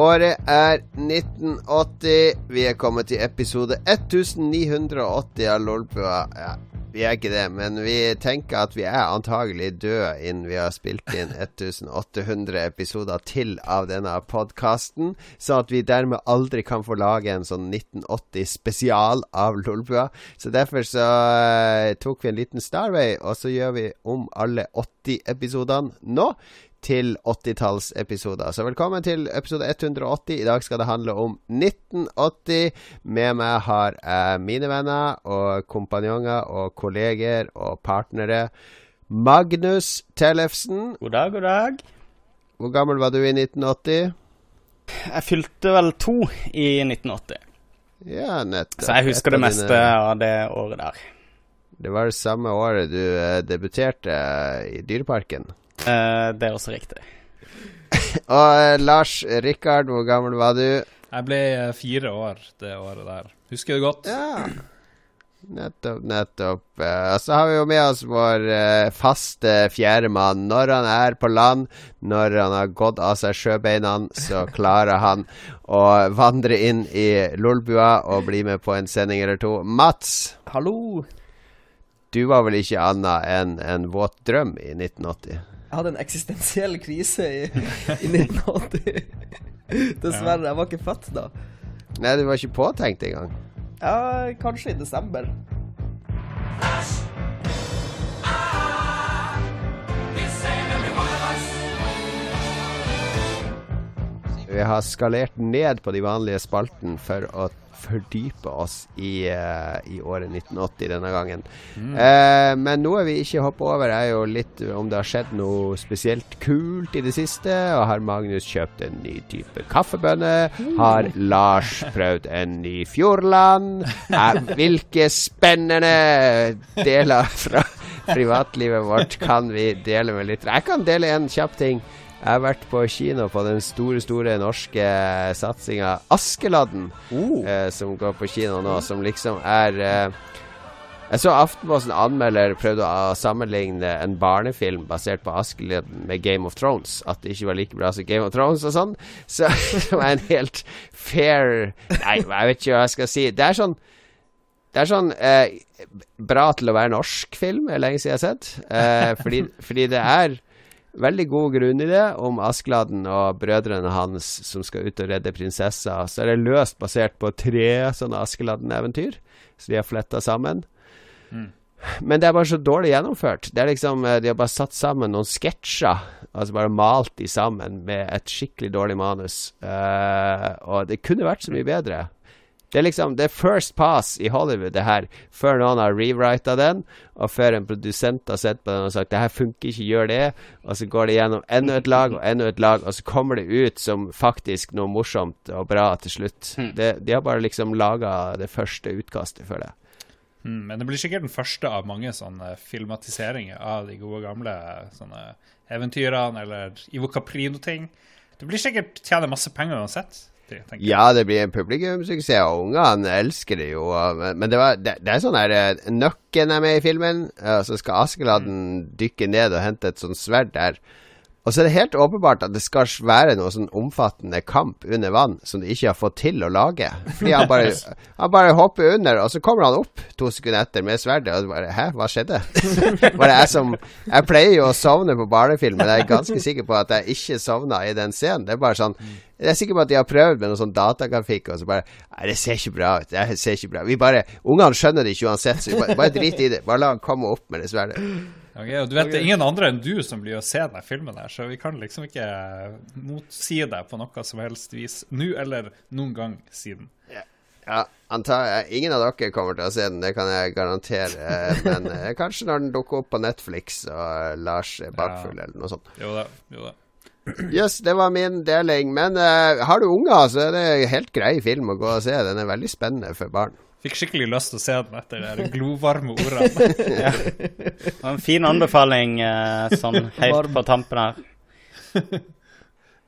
Året er 1980. Vi er kommet til episode 1980 av Lolbua. Ja, vi er ikke det, men vi tenker at vi er antagelig døde innen vi har spilt inn 1800 episoder til av denne podkasten, så at vi dermed aldri kan få lage en sånn 1980 spesial av Lolbua. Så derfor så uh, tok vi en liten Starway, og så gjør vi om alle 80 episodene nå til 80-tallsepisoder. Så velkommen til episode 180. I dag skal det handle om 1980. Med meg har jeg mine venner og kompanjonger og kolleger og partnere. Magnus Tellefsen. God dag, god dag. Hvor gammel var du i 1980? Jeg fylte vel to i 1980. Ja, nettopp. Så jeg husker det meste dine... av det året der. Det var det samme året du uh, debuterte i Dyreparken. Uh, det er også riktig. og uh, Lars Rikard, hvor gammel var du? Jeg ble uh, fire år det året der. Husker det godt. Ja. Nettopp, nettopp. Uh, så har vi jo med oss vår faste fjerdemann. Når han er på land, når han har gått av seg sjøbeina, så klarer han å vandre inn i Lolbua og bli med på en sending eller to. Mats. Hallo. Du var vel ikke annet enn en våt drøm i 1980? Jeg hadde en eksistensiell krise i, i 1980. Dessverre. Jeg var ikke født da. Nei, du var ikke påtenkt engang? Ja, kanskje i desember. Vi har skalert ned på de vanlige spalten for å fordype oss i, uh, i året 1980 denne gangen. Mm. Uh, men noe vi ikke hopper over, er jo litt om det har skjedd noe spesielt kult i det siste. Og har Magnus kjøpt en ny type kaffebønne? Mm. Har Lars prøvd en ny Fjordland? Uh, hvilke spennende deler fra privatlivet vårt kan vi dele med litt? Jeg kan dele en kjapp ting. Jeg har vært på kino på den store, store norske satsinga Askeladden, oh. eh, som går på kino nå, som liksom er eh, Jeg så Aftenposten anmelder prøvde å sammenligne en barnefilm basert på Askeladden med Game of Thrones. At det ikke var like bra som Game of Thrones og sånn. Så det var en helt fair Nei, jeg vet ikke hva jeg skal si. Det er sånn det er sånn eh, bra til å være norsk film, er lenge siden jeg har sett. Eh, fordi, fordi det er veldig god grunn i det, om Askeladden og brødrene hans som skal ut og redde prinsessa. Så er det løst basert på tre sånne Askeladden-eventyr, så de har fletta sammen. Mm. Men det er bare så dårlig gjennomført. Det er liksom, eh, De har bare satt sammen noen sketsjer, altså bare malt de sammen med et skikkelig dårlig manus. Uh, og det kunne vært så mye bedre. Det er liksom det er first pass i Hollywood, det her, før noen har rewrita den, og før en produsent har sett på den og sagt 'det her funker ikke, gjør det', og så går det gjennom enda et lag og enda et lag, og så kommer det ut som faktisk noe morsomt og bra til slutt. Mm. Det, de har bare liksom laga det første utkastet for det. Mm, men det blir sikkert den første av mange sånne filmatiseringer av de gode gamle sånne eventyrene eller Ivo Caprino-ting. Det blir sikkert tjene masse penger uansett alltid. Ja, det blir en publikumssuksess, og ungene elsker det jo. Men det, var, det, det er sånn her eh, Nøkken er med i filmen, så skal Askeladden mm. dykke ned og hente et sånt sverd der. Og så er det helt åpenbart at det skal være noe sånn omfattende kamp under vann som de ikke har fått til å lage. Fordi han bare, han bare hopper under, og så kommer han opp to sekunder etter med sverdet, og bare Hæ, hva skjedde? bare jeg som Jeg pleier jo å sovne på barnefilm, men jeg er ganske sikker på at jeg ikke sovna i den scenen. Det er bare sånn Jeg er sikker på at de har prøvd med noe sånn datagrafikk, og så bare Nei, det ser ikke bra ut. Det ser ikke bra Vi bare Ungene skjønner det ikke uansett, så bare, bare drit i det. Bare la han komme opp med det sverdet. Okay, og du vet, Det er ingen andre enn du som blir å se denne filmen, her, så vi kan liksom ikke motsi deg på noe som helst vis nå eller noen gang siden. Ja, ja antar, Ingen av dere kommer til å se den, det kan jeg garantere. Men eh, kanskje når den dukker opp på Netflix og Lars er bakfull ja. eller noe sånt. Jo da, jo da. Yes, det var min deling. Men uh, har du unger, så er det helt grei film å gå og se. Den er veldig spennende for barn. Fikk skikkelig lyst til å se den etter de glovarme ordene. ja. En fin anbefaling uh, sånn helt på tampen her.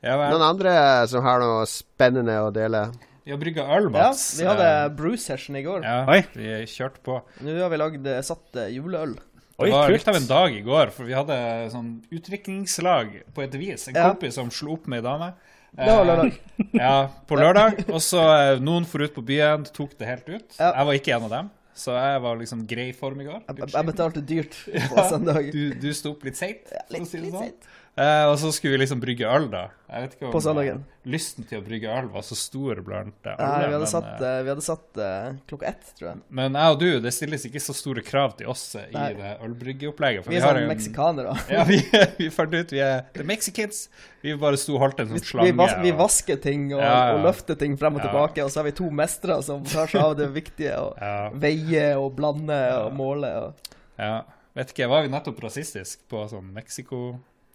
ja, Noen andre som har noe spennende å dele? Vi har brygga øl, Mats. Ja, vi hadde uh, brew session i går. Ja, Oi. vi kjørte på. Nå har vi lagd eh, satt juleøl. Oi, det var litt av en dag i går, for vi hadde sånn utviklingslag på et vis. En ja. kompis som slo opp med ei dame. Lørdag. Ja, på lørdag. Og så eh, noen for ut på byen, tok det helt ut. Ja. Jeg var ikke en av dem, så jeg var liksom grei form i går. Jeg, jeg betalte dyrt på søndag. Du, du sto opp litt seint, for å si det sånn. Eh, og så skulle vi liksom brygge øl, da. Jeg vet ikke om På søndagen. eh, lysten til å brygge øl var så stor blant alle. Nei, vi hadde men, satt, eh, eh, vi hadde satt eh, klokka ett, tror jeg. men jeg og du, det stilles ikke så store krav til oss eh, i det ølbryggeopplegget. For Vi vi, er har sånn en meksikanere. Ja, vi, vi fant ut vi er the Mexicans. Vi bare sto og holdt en sånn slange. vi, vas vi og- vasker ting og, Ja, ja. og løfter ting frem og Ja. tilbake, og så har vi to mestere som tar seg av det viktige. Og ja, veie og blande og måle. Og, ja. Vet ikke, var vi nettopp rasistisk på sånn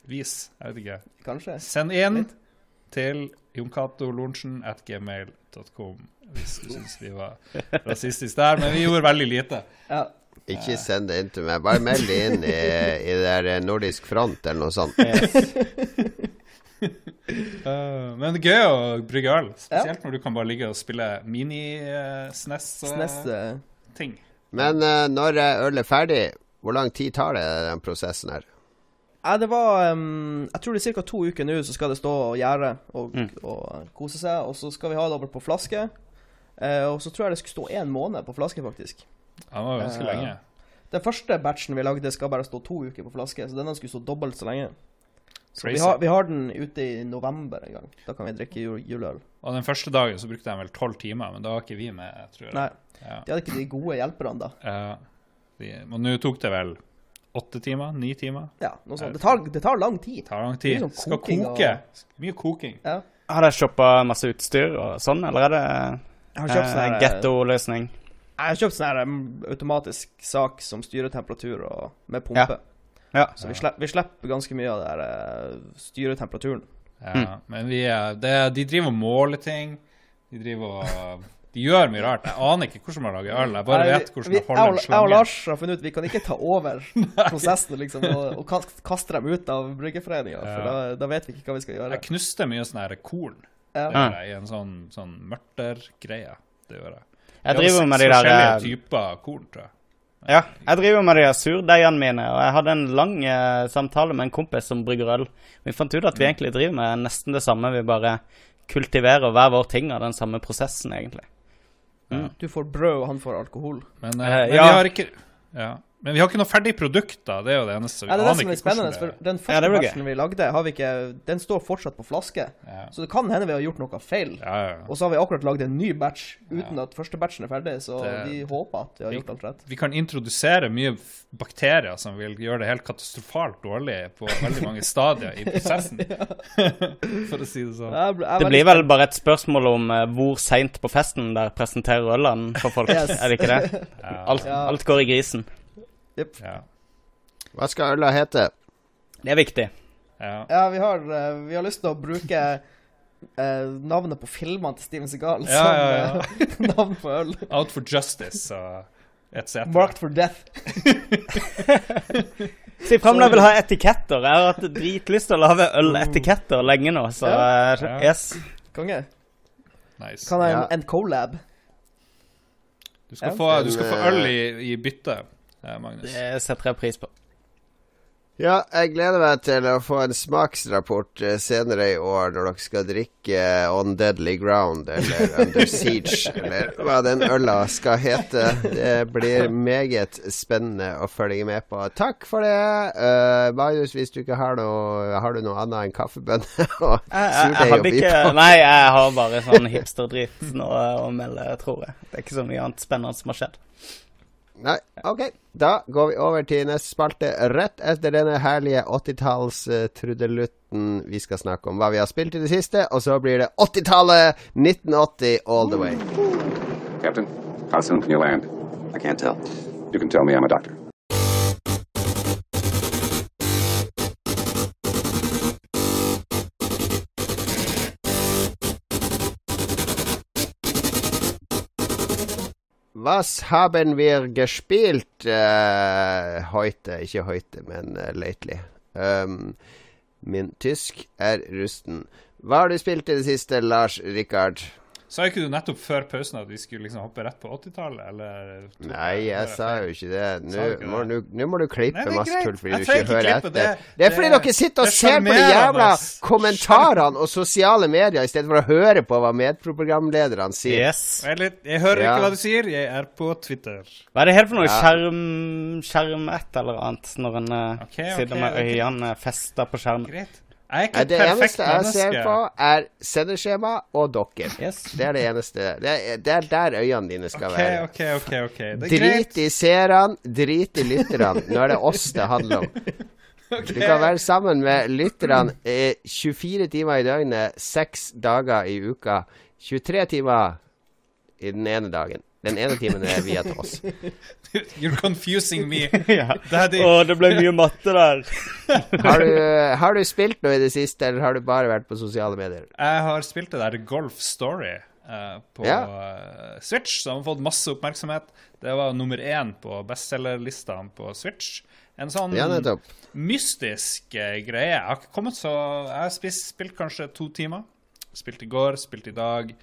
Mexico-vis? Jeg vet ikke. kanskje. Send inn til joncatolornsen at gmail.com hvis du syns vi var rasistiske der. Men vi gjorde veldig lite. Ja. Ikke send det inn til meg. Bare meld det inn i, i der Nordisk Front eller noe sånt. Uh, men det er gøy å brygge øl. Spesielt når du kan bare ligge og spille mini-SNES-ting. Snes, eh, Men uh, når ølet øl er ferdig, hvor lang tid tar det, den prosessen her? Nei, det var um, Jeg tror det er ca. to uker nå, så skal det stå og gjære og, Mm. og kose seg. Og så skal vi ha det over på flaske. Uh, og så tror jeg det skulle stå én måned på flaske, faktisk. Han var ganske uh, lenge. Den første batchen vi lagde, skal bare stå to uker på flaske, så denne skulle stå dobbelt så lenge. Så vi har, vi har den ute i november en gang. Da kan vi drikke jul juleøl. Og den første dagen så brukte jeg vel tolv timer, men da var ikke vi med, tror jeg. Nei, Ja. de hadde ikke de gode hjelperne da. Ja. De, og nå tok det vel åtte timer? Ni timer? Ja, noe sånt. Det tar, det tar lang tid. Det tar lang tid. Sånn Skal koke. og- Mye koking. Ja. Har dere shoppa masse utstyr og sånn, eller er det sånn eh, getto-løsning? Jeg har kjøpt sånn her um, automatisk sak som styrer temperatur og med pumpe. Ja. Så vi, slipper, vi slipper ganske mye av det her uh, styre temperaturen. Ja, Mm. Men vi er, det, de driver og måler ting. De driver og De gjør mye rart. Jeg aner ikke hvordan man lager øl. Jeg bare Nei, vet hvordan vi- man holder en jeg og- Jeg og. Lars har funnet ut vi kan ikke ta over prosessen liksom, og, og kaste dem ut av bryggeforeninga, for Ja. da, da vet vi ikke hva vi skal gjøre. Jeg knuste mye sånn her korn Ja. det gjør jeg, i en sånn, sånn mørtergreie. Det gjør jeg. Jeg driver med de der forskjellige eh, typer korn, tror jeg. Ja, jeg driver med de der surdeigene mine, og jeg hadde en lang uh, samtale med en kompis som brygger øl. Vi fant ut at vi egentlig driver med nesten det samme, vi bare kultiverer hver vår ting av den samme prosessen, egentlig. Du får brød, og han får alkohol. Men, Eh, eh, men ja. vi har ikke ja. Men vi har ikke noe ferdig produkt, da. Det er jo det eneste. Vi Ja, det er det som er spennende, hvordan for den første ja, batchen vi lagde, har vi ikke, den står fortsatt på flaske. ja. Så det kan hende vi har gjort noe feil. Ja, ja, ja. Og så har vi akkurat lagd en ny batch uten Ja. at første batchen er ferdig, så Det- vi håper at vi har Vi- gjort alt rett. Vi kan introdusere mye bakterier som vil gjøre det helt katastrofalt dårlig på veldig mange stadier i prosessen. For å si det sånn. Jeg ble- jeg Det blir vel bare et spørsmål om uh, hvor seint på festen der presenterer ølene for folk, Yes. er det ikke det? Ja, Alt, alt går i grisen. Ja, Hva skal øla hete? Det er viktig. ja. Ja, vi har, eh, vi har lyst til å bruke eh, navnet på filmene til Steven Segal Ja, som ja, ja. eh, navn på øl. Out for justice og etc. Marked for death. Si jeg fremdeles vil ha etiketter. Jeg har hatt dritlyst til å lage øletiketter lenge nå, så eh, yes. Konge. Nice. Kan ha en, colab? en collab. Du skal, Ja. få, du skal få øl i, i bytte, Magnus. Det setter jeg pris på. Ja, jeg gleder meg til å få en smaksrapport eh, senere i år når dere skal drikke eh, On Deadly Ground eller Under Siege, eller hva den øla skal hete. Det blir meget spennende å følge med på. Takk for det. Uh, Magnus, hvis du ikke har noe Har du noe annet enn kaffebønner og Jeg, jeg, jeg surdeig å hadde by ikke på? Nei, jeg har bare sånn hipsterdritt nå å melde, tror jeg. Det er ikke så mye annet spennende som har skjedd. Nei, OK. Da går vi over til neste spalte rett etter denne herlige 80-talls-trudelutten. Vi skal snakke om hva vi har spilt i det siste, og så blir det 80-tallet 1980 all the way. Captain, how soon can you land? I can't tell. You can tell me I'm a doctor. Was haben wir gespielt? Uh, heute, ikke heute, men uh, lately. Um, min tysk er rusten. Hva har du spilt i det siste, Lars Rikard? Sa ikke du nettopp før pausen at vi skulle liksom hoppe rett på 80-tallet, eller? Nei, jeg sa jo ikke det. Nå ikke må, det? nå- nå må du klippe Nei, masse tull fordi du ikke hører etter. det. Det er fordi Det- dere sitter og er ser på de jævla kommentarene og sosiale medier i stedet for å høre på hva medprogramlederne sier. Yes. Jeg, jeg hører Ja. ikke hva du sier, jeg er på Twitter. Hva er det helt for noe? Ja. Skjerm Skjerm et eller annet når en okay, sitter okay, med øynene okay. festa på skjermen. Greit. Jeg er ikke et Det perfekt eneste jeg ser på, er sendeskjema og dere. Yes. Det er det eneste. Det er, det er der øynene dine skal okay, være. OK, OK. ok Det er greit. Drit i seerne, drit i lytterne. Nå er det oss det handler om. Du kan være sammen med lytterne eh, 24 timer i døgnet, 6 dager i uka. 23 timer i den ene dagen. Den ene timen er via til oss. You're confusing me. ja. Daddy. Å, det ble mye matte der. Har du, har du spilt noe i det siste, eller har du bare vært på sosiale medier? Jeg har spilt det der Golf Story uh, på Ja. eh, Switch, som har fått masse oppmerksomhet. Det var nummer én på bestselgerlistene på Switch. En sånn Ja, mystisk uh, greie. Jeg har ikke kommet så Jeg har spist, spilt kanskje to timer. Spilt i går, spilt i dag.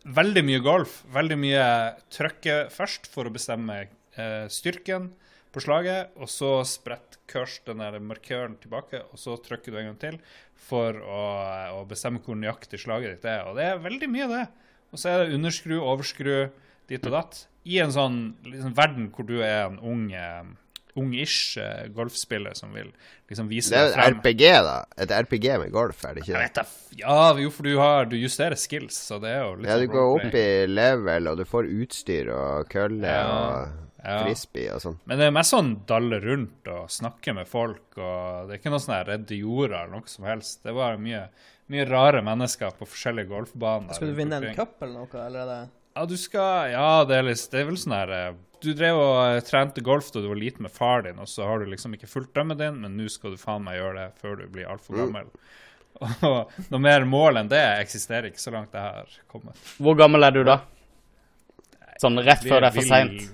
Veldig mye golf. Veldig mye trykke først for å bestemme eh, styrken på slaget, og så spredt kurs den markøren tilbake, og så trykker du en gang til for å, å bestemme hvor nøyaktig slaget ditt er. Og det er veldig mye, det. Og så er det underskru, overskru, dit og datt. I en sånn liksom, verden hvor du er en ung eh, ung-ish eh, golfspiller som vil liksom vise Det er deg et. RPG, da. Et RPG med golf, er det ikke Jeg det? vet da, Ja, jo, for du, har, du justerer skills, så det er jo litt Ja, du sånn går opp i level, og du får utstyr og kølle Ja, og ja. frisbee og sånn. Men det er mest sånn dalle rundt og snakke med folk, og det er ikke noe sånn her redde jorda eller noe som helst. Det var mye, mye rare mennesker på forskjellige golfbaner. Skal du vinne en cup eller noe, eller er det Ja, du skal Ja, det er, litt, det er vel sånn her eh, Du drev og eh, trente golf da du var liten med far din, og så har du liksom ikke fulgt drømmen din, men nå skal du faen meg gjøre det før du blir altfor Mm. gammel. Og noe mer mål enn det eksisterer ikke så langt jeg har kommet. Hvor gammel er du da? Sånn rett før det er for seint.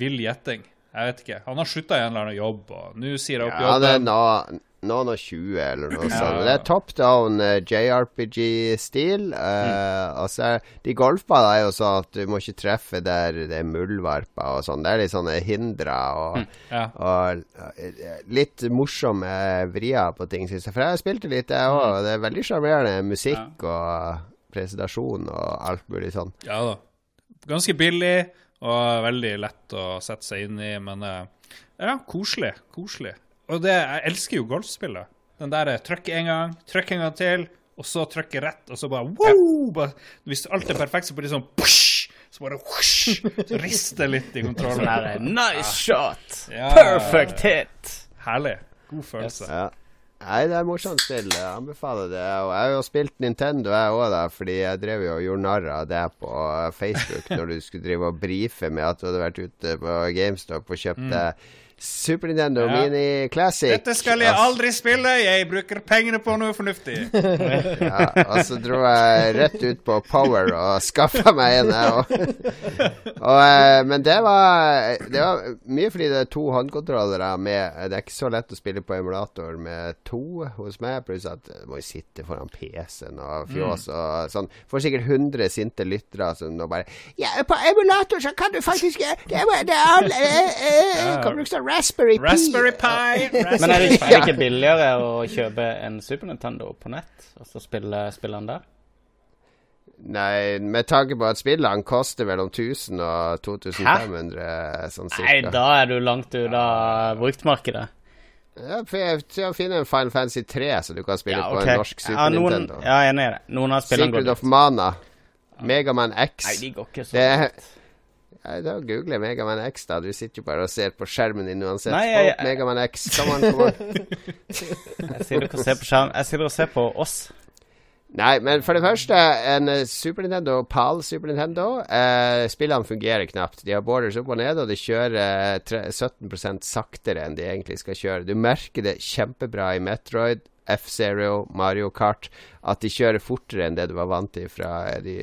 Vill gjetting. Jeg vet ikke. Han har slutta i en eller annen jobb, og nå sier jeg opp Ja, det er nå- noen og 20 eller noe sånt. Det er top down uh, JRPG-stil. Uh, og så er De golfbanene er jo sånn at du må ikke treffe der det er muldvarper og sånn. Det er litt sånne hindre og, Ja. og og, litt morsomme vrier på ting, syns jeg. For jeg har spilt det litt, jeg òg. Det er veldig sjarmerende musikk og presentasjon og alt mulig sånn. ja da. Ganske billig og veldig lett å sette seg inn i, men uh, ja, koselig. Koselig. Og det, jeg elsker jo golfspillet. Den der eh, trykk en gang, trykk en gang til, og så trykke rett, og så bare wow! Bare, hvis alt er perfekt, så blir det sånn push, Så bare whoosh, så rister litt i Sånn kontrollen. her nice shot! Ja. Perfect hit! Herlig. God følelse. Ja. Nei, det er morsomt spill. Jeg anbefaler det. Og jeg har jo spilt Nintendo, jeg òg, da, fordi jeg drev jo og gjorde narr av det på Facebook når du skulle drive og brife med at du hadde vært ute på GameStop og kjøpte deg Super Nintendo Ja. Mini Classic. Dette skal jeg aldri spille, jeg bruker pengene på noe fornuftig. Ja, og så dro jeg rett ut på Power og skaffa meg en, jeg òg. Og, eh, men det var, det var mye fordi det er to håndkontrollere med Det er ikke så lett å spille på emulator med to hos meg, pluss at du må jo sitte foran PC-en og fjås og sånn. Får sikkert 100 sinte lyttere som nå bare Ja, på emulator så kan du faktisk Det er, det er det eh, Raspberry Pi. Raspberry Pi. Men er det, er det ikke billigere å kjøpe en Super Nintendo på nett, og så spille, spille den der? Nei, med tanke på at spillene koster mellom 1000 og 2500 sånn cirka. Nei, da er du langt ut av bruktmarkedet. Ja, for jeg tror jeg finner en Final Fantasy 3 så du kan spille Ja, på en norsk Super ja, noen, Nintendo. Ja, jeg er enig i det. Noen av spillene Secret går of Mana. Megaman X. Nei, de går ikke så Det langt. Ja, da googler Megaman X, da. Du sitter jo bare og ser på skjermen din uansett. Nei, jeg- jeg, Megaman X, kom on, kom on. Jeg sitter og ser på skjermen. Jeg sitter og ser på oss. Nei, men for det første, en eh, Super Nintendo, PAL Super Nintendo eh, Spillene fungerer knapt. De har borders opp og ned, og de kjører eh, 17% saktere enn de egentlig skal kjøre. Du merker det kjempebra i Metroid, F-Zero, Mario Kart, at de kjører fortere enn det du var vant til fra eh, de,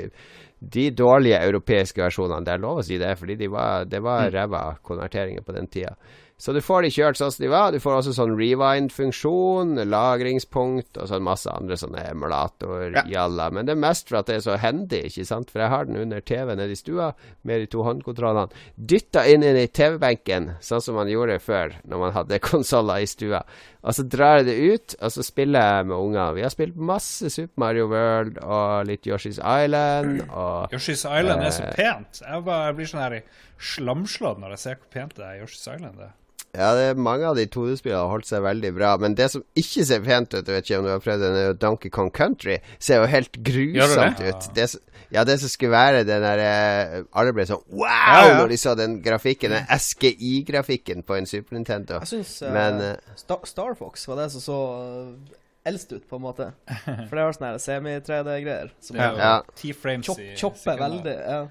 de dårlige europeiske versjonene. Det er lov å si det, fordi de var, det var ræva konverteringer på den tida. Så du får de kjørt sånn som de var. Du får også sånn rewind-funksjon, lagringspunkt og sånn masse andre sånne emulator-jalla. Men det er mest for at det er så handy, ikke sant? For jeg har den under TV nede i stua med de to håndkontrollene. Dytta inn i TV-benken, sånn som man gjorde før når man hadde konsoller i stua. Og så drar jeg det ut, og så spiller jeg med ungene. Vi har spilt masse Super Mario World og litt Yoshi's Island og Yoshi's Island er så Eh. pent. Jeg, bare, jeg blir sånn her slamslått når jeg ser hvor pent det er i Yoshi's Island Det. Ja, det er mange av de 2D-spillene har holdt seg veldig bra. Men det som ikke ser pent ut, vet ikke om du har prøvd den, er jo Donkey Kong Country. Ser jo helt grusomt det? ut. Det, ja, det som skulle være den der eh, Alle ble sånn wow ja. når de så den grafikken. Den SGI-grafikken på en Super Nintendo. Jeg syns Men eh, Star, Star Fox var det som så uh, eldst ut, på en måte. For det var sånne her semi-3D-greier. Som jo Ja. T-frames chop, i chopper veldig. Ja.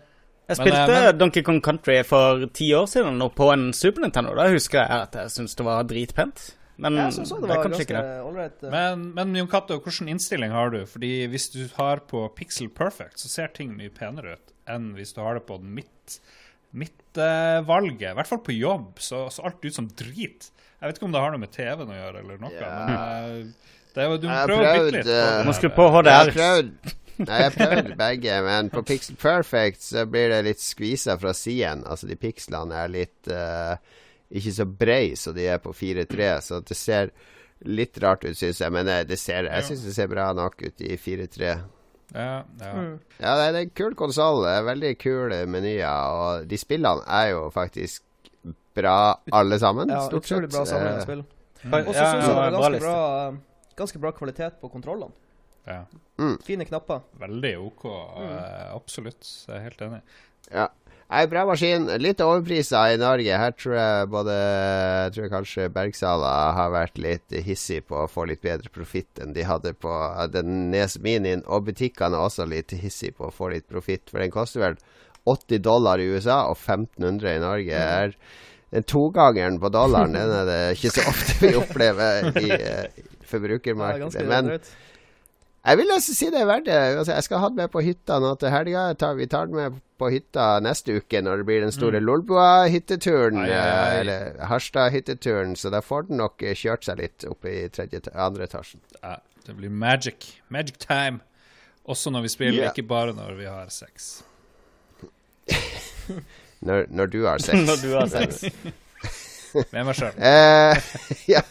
Jeg spilte men, men- Donkey Kong Country for ti år siden nå på en Super Nintendo. Da husker jeg at jeg syntes det var dritpent. Men også det det er var kanskje ikke det. Right. Men, men Jon Cato, hvilken innstilling har du? Fordi hvis du har på Pixel Perfect, så ser ting mye penere ut enn hvis du har det på mitt, mitt uh, midtvalget. I hvert fall på jobb så, så alt ut som drit. Jeg vet ikke om det har noe med TV-en å gjøre eller noe, Yeah. men Uh, det er du må prøve å bytte litt. på eh, Må skru på Jeg har prøvd Nei, jeg prøvde begge, men på Pixel Perfect så blir det litt skvisa fra siden. Altså, de pikslene er litt uh, Ikke så brei så de er på 4-3, så det ser litt rart ut, syns jeg. Men eh, det ser, jeg syns det ser bra nok ut i 4-3. Ja, ja. Mm. Ja, det er en kul konsoll. Veldig kule menyer. Og de spillene er jo faktisk bra, alle sammen, Ja, stort sett. utrolig bra Eh, spill. Ja, Og så syns jeg det er ganske bra, ganske bra kvalitet på kontrollene. Ja. Fine knapper. Veldig OK. eh, absolutt. Jeg er helt enig. Ja. Ei bra maskin. Litt overprisa i Norge. Her tror jeg både jeg tror kanskje Bergsala har vært litt hissig på å få litt bedre profitt enn de hadde på den Nes Minien. Og butikkene er også litt hissig på å få litt profitt, for den koster vel 80 dollar i USA og 1500 i Norge. er den togangeren på dollaren den er det ikke så ofte vi opplever i det er forbrukermarkedet. Ja, Men. Jeg vil nesten si det er verdt det. Altså, jeg skal ha den med på hytta nå til helga. Tar- Vi tar den med på hytta neste uke når det blir den store Lolbua-hytteturen. Ai, ai, eh. Eller Harstad-hytteturen. Så da får den nok eh, kjørt seg litt opp i tredje, andre etasjen. Ja, det blir magic. Magic time. Også når vi spiller, yeah. ikke bare når vi har sex. Når, når du har sex. Når du har sex. Med meg sjøl. Eh, ja,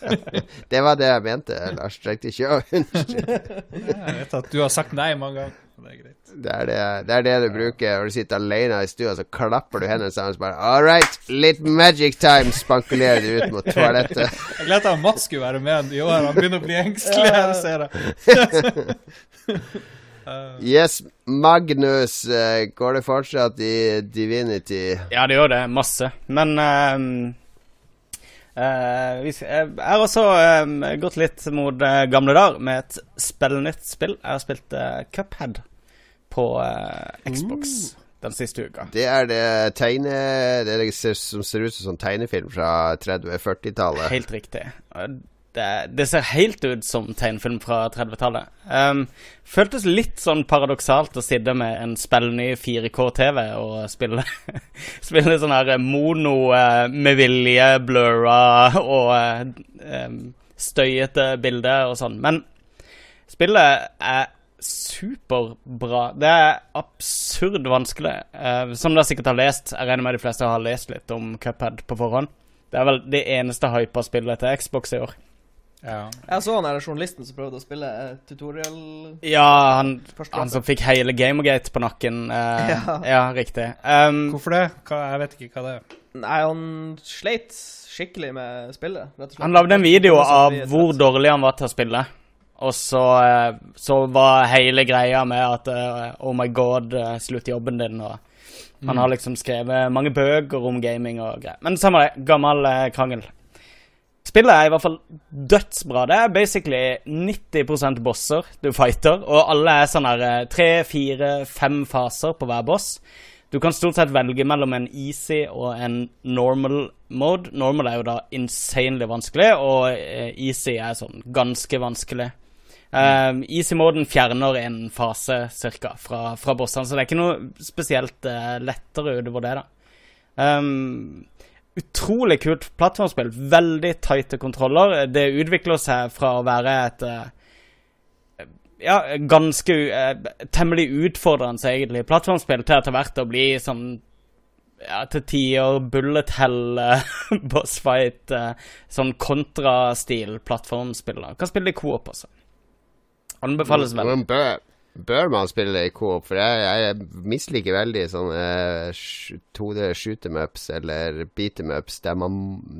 det var det jeg mente, Lars. Trengte ikke å unnskylde. Jeg vet at du har sagt nei mange ganger. Det er greit. Det er det, det er det du bruker når du sitter alene i stua, så klapper du hendene sammen og bare All right, litt magic time, spankulerer du ut mot toalettet. Jeg glemte at Mats skulle være med i år. Han begynner å bli engstelig her, ser jeg. Yes, Magnus, eh, går det fortsatt i Divinity? Ja, det gjør det. Masse. Men ehm, vi, jeg har også um, gått litt mot uh, gamle dager med et spillnytt spill. Jeg har spilt uh, Cuphead på Xbox den siste uka. Det er det tegne... Det det ser, som ser ut som sånn tegnefilm fra 30-40-tallet. Helt riktig. Det, det ser helt ut som tegnefilm fra 30-tallet. Um, føltes litt sånn paradoksalt å sitte med en spillny 4K-TV og spille Spille sånn her mono uh, med vilje, blurra og uh, um, støyete bilder og sånn. Men spillet er superbra. Det er absurd vanskelig. Uh, som dere sikkert har lest, jeg regner med de fleste har lest litt om Cuphead på forhånd. Det er vel det eneste hypa spillet til Xbox i år. Ja. Jeg så han der journalisten som prøvde å spille eh, tutorial Ja, han, han som fikk hele Gamergate på nakken. eh, Ja. ja. riktig. Um, Hvorfor det? Hva, jeg vet ikke hva det er. Nei, han sleit skikkelig med spillet, rett og slett. han lagde en video av hvor dårlig han var til å spille. Og så, eh, så var hele greia med at uh, Oh my god, slutt jobben din. Og han har liksom skrevet mange bøker om gaming og greier. Men samme det. Gammel krangel. Spillet er i hvert fall dødsbra. Det er basically 90% bosser du fighter, og alle er sånn her eh, tre, fire, fem faser på hver boss. Du kan stort sett velge mellom en easy og en normal mode. Normal er jo da insanely vanskelig, og eh, easy er sånn ganske vanskelig. Um, Easy-moden fjerner en fase cirka fra, fra bossene, så det er ikke noe spesielt uh, lettere utover det. da. Um, utrolig kult plattformspill. Veldig tighte kontroller. Det utvikler seg fra å være et eh, ja, ganske uh, temmelig utfordrende, egentlig, plattformspill til etter hvert å bli sånn ja, til tider bullet hell, uh, boss fight, sånn kontrastil plattformspill. Kan spille i coop også. Anbefales veldig. Bør, man spille det i coop? For jeg, jeg misliker veldig sånne uh, 2D shoot em ups eller beat em ups der, man,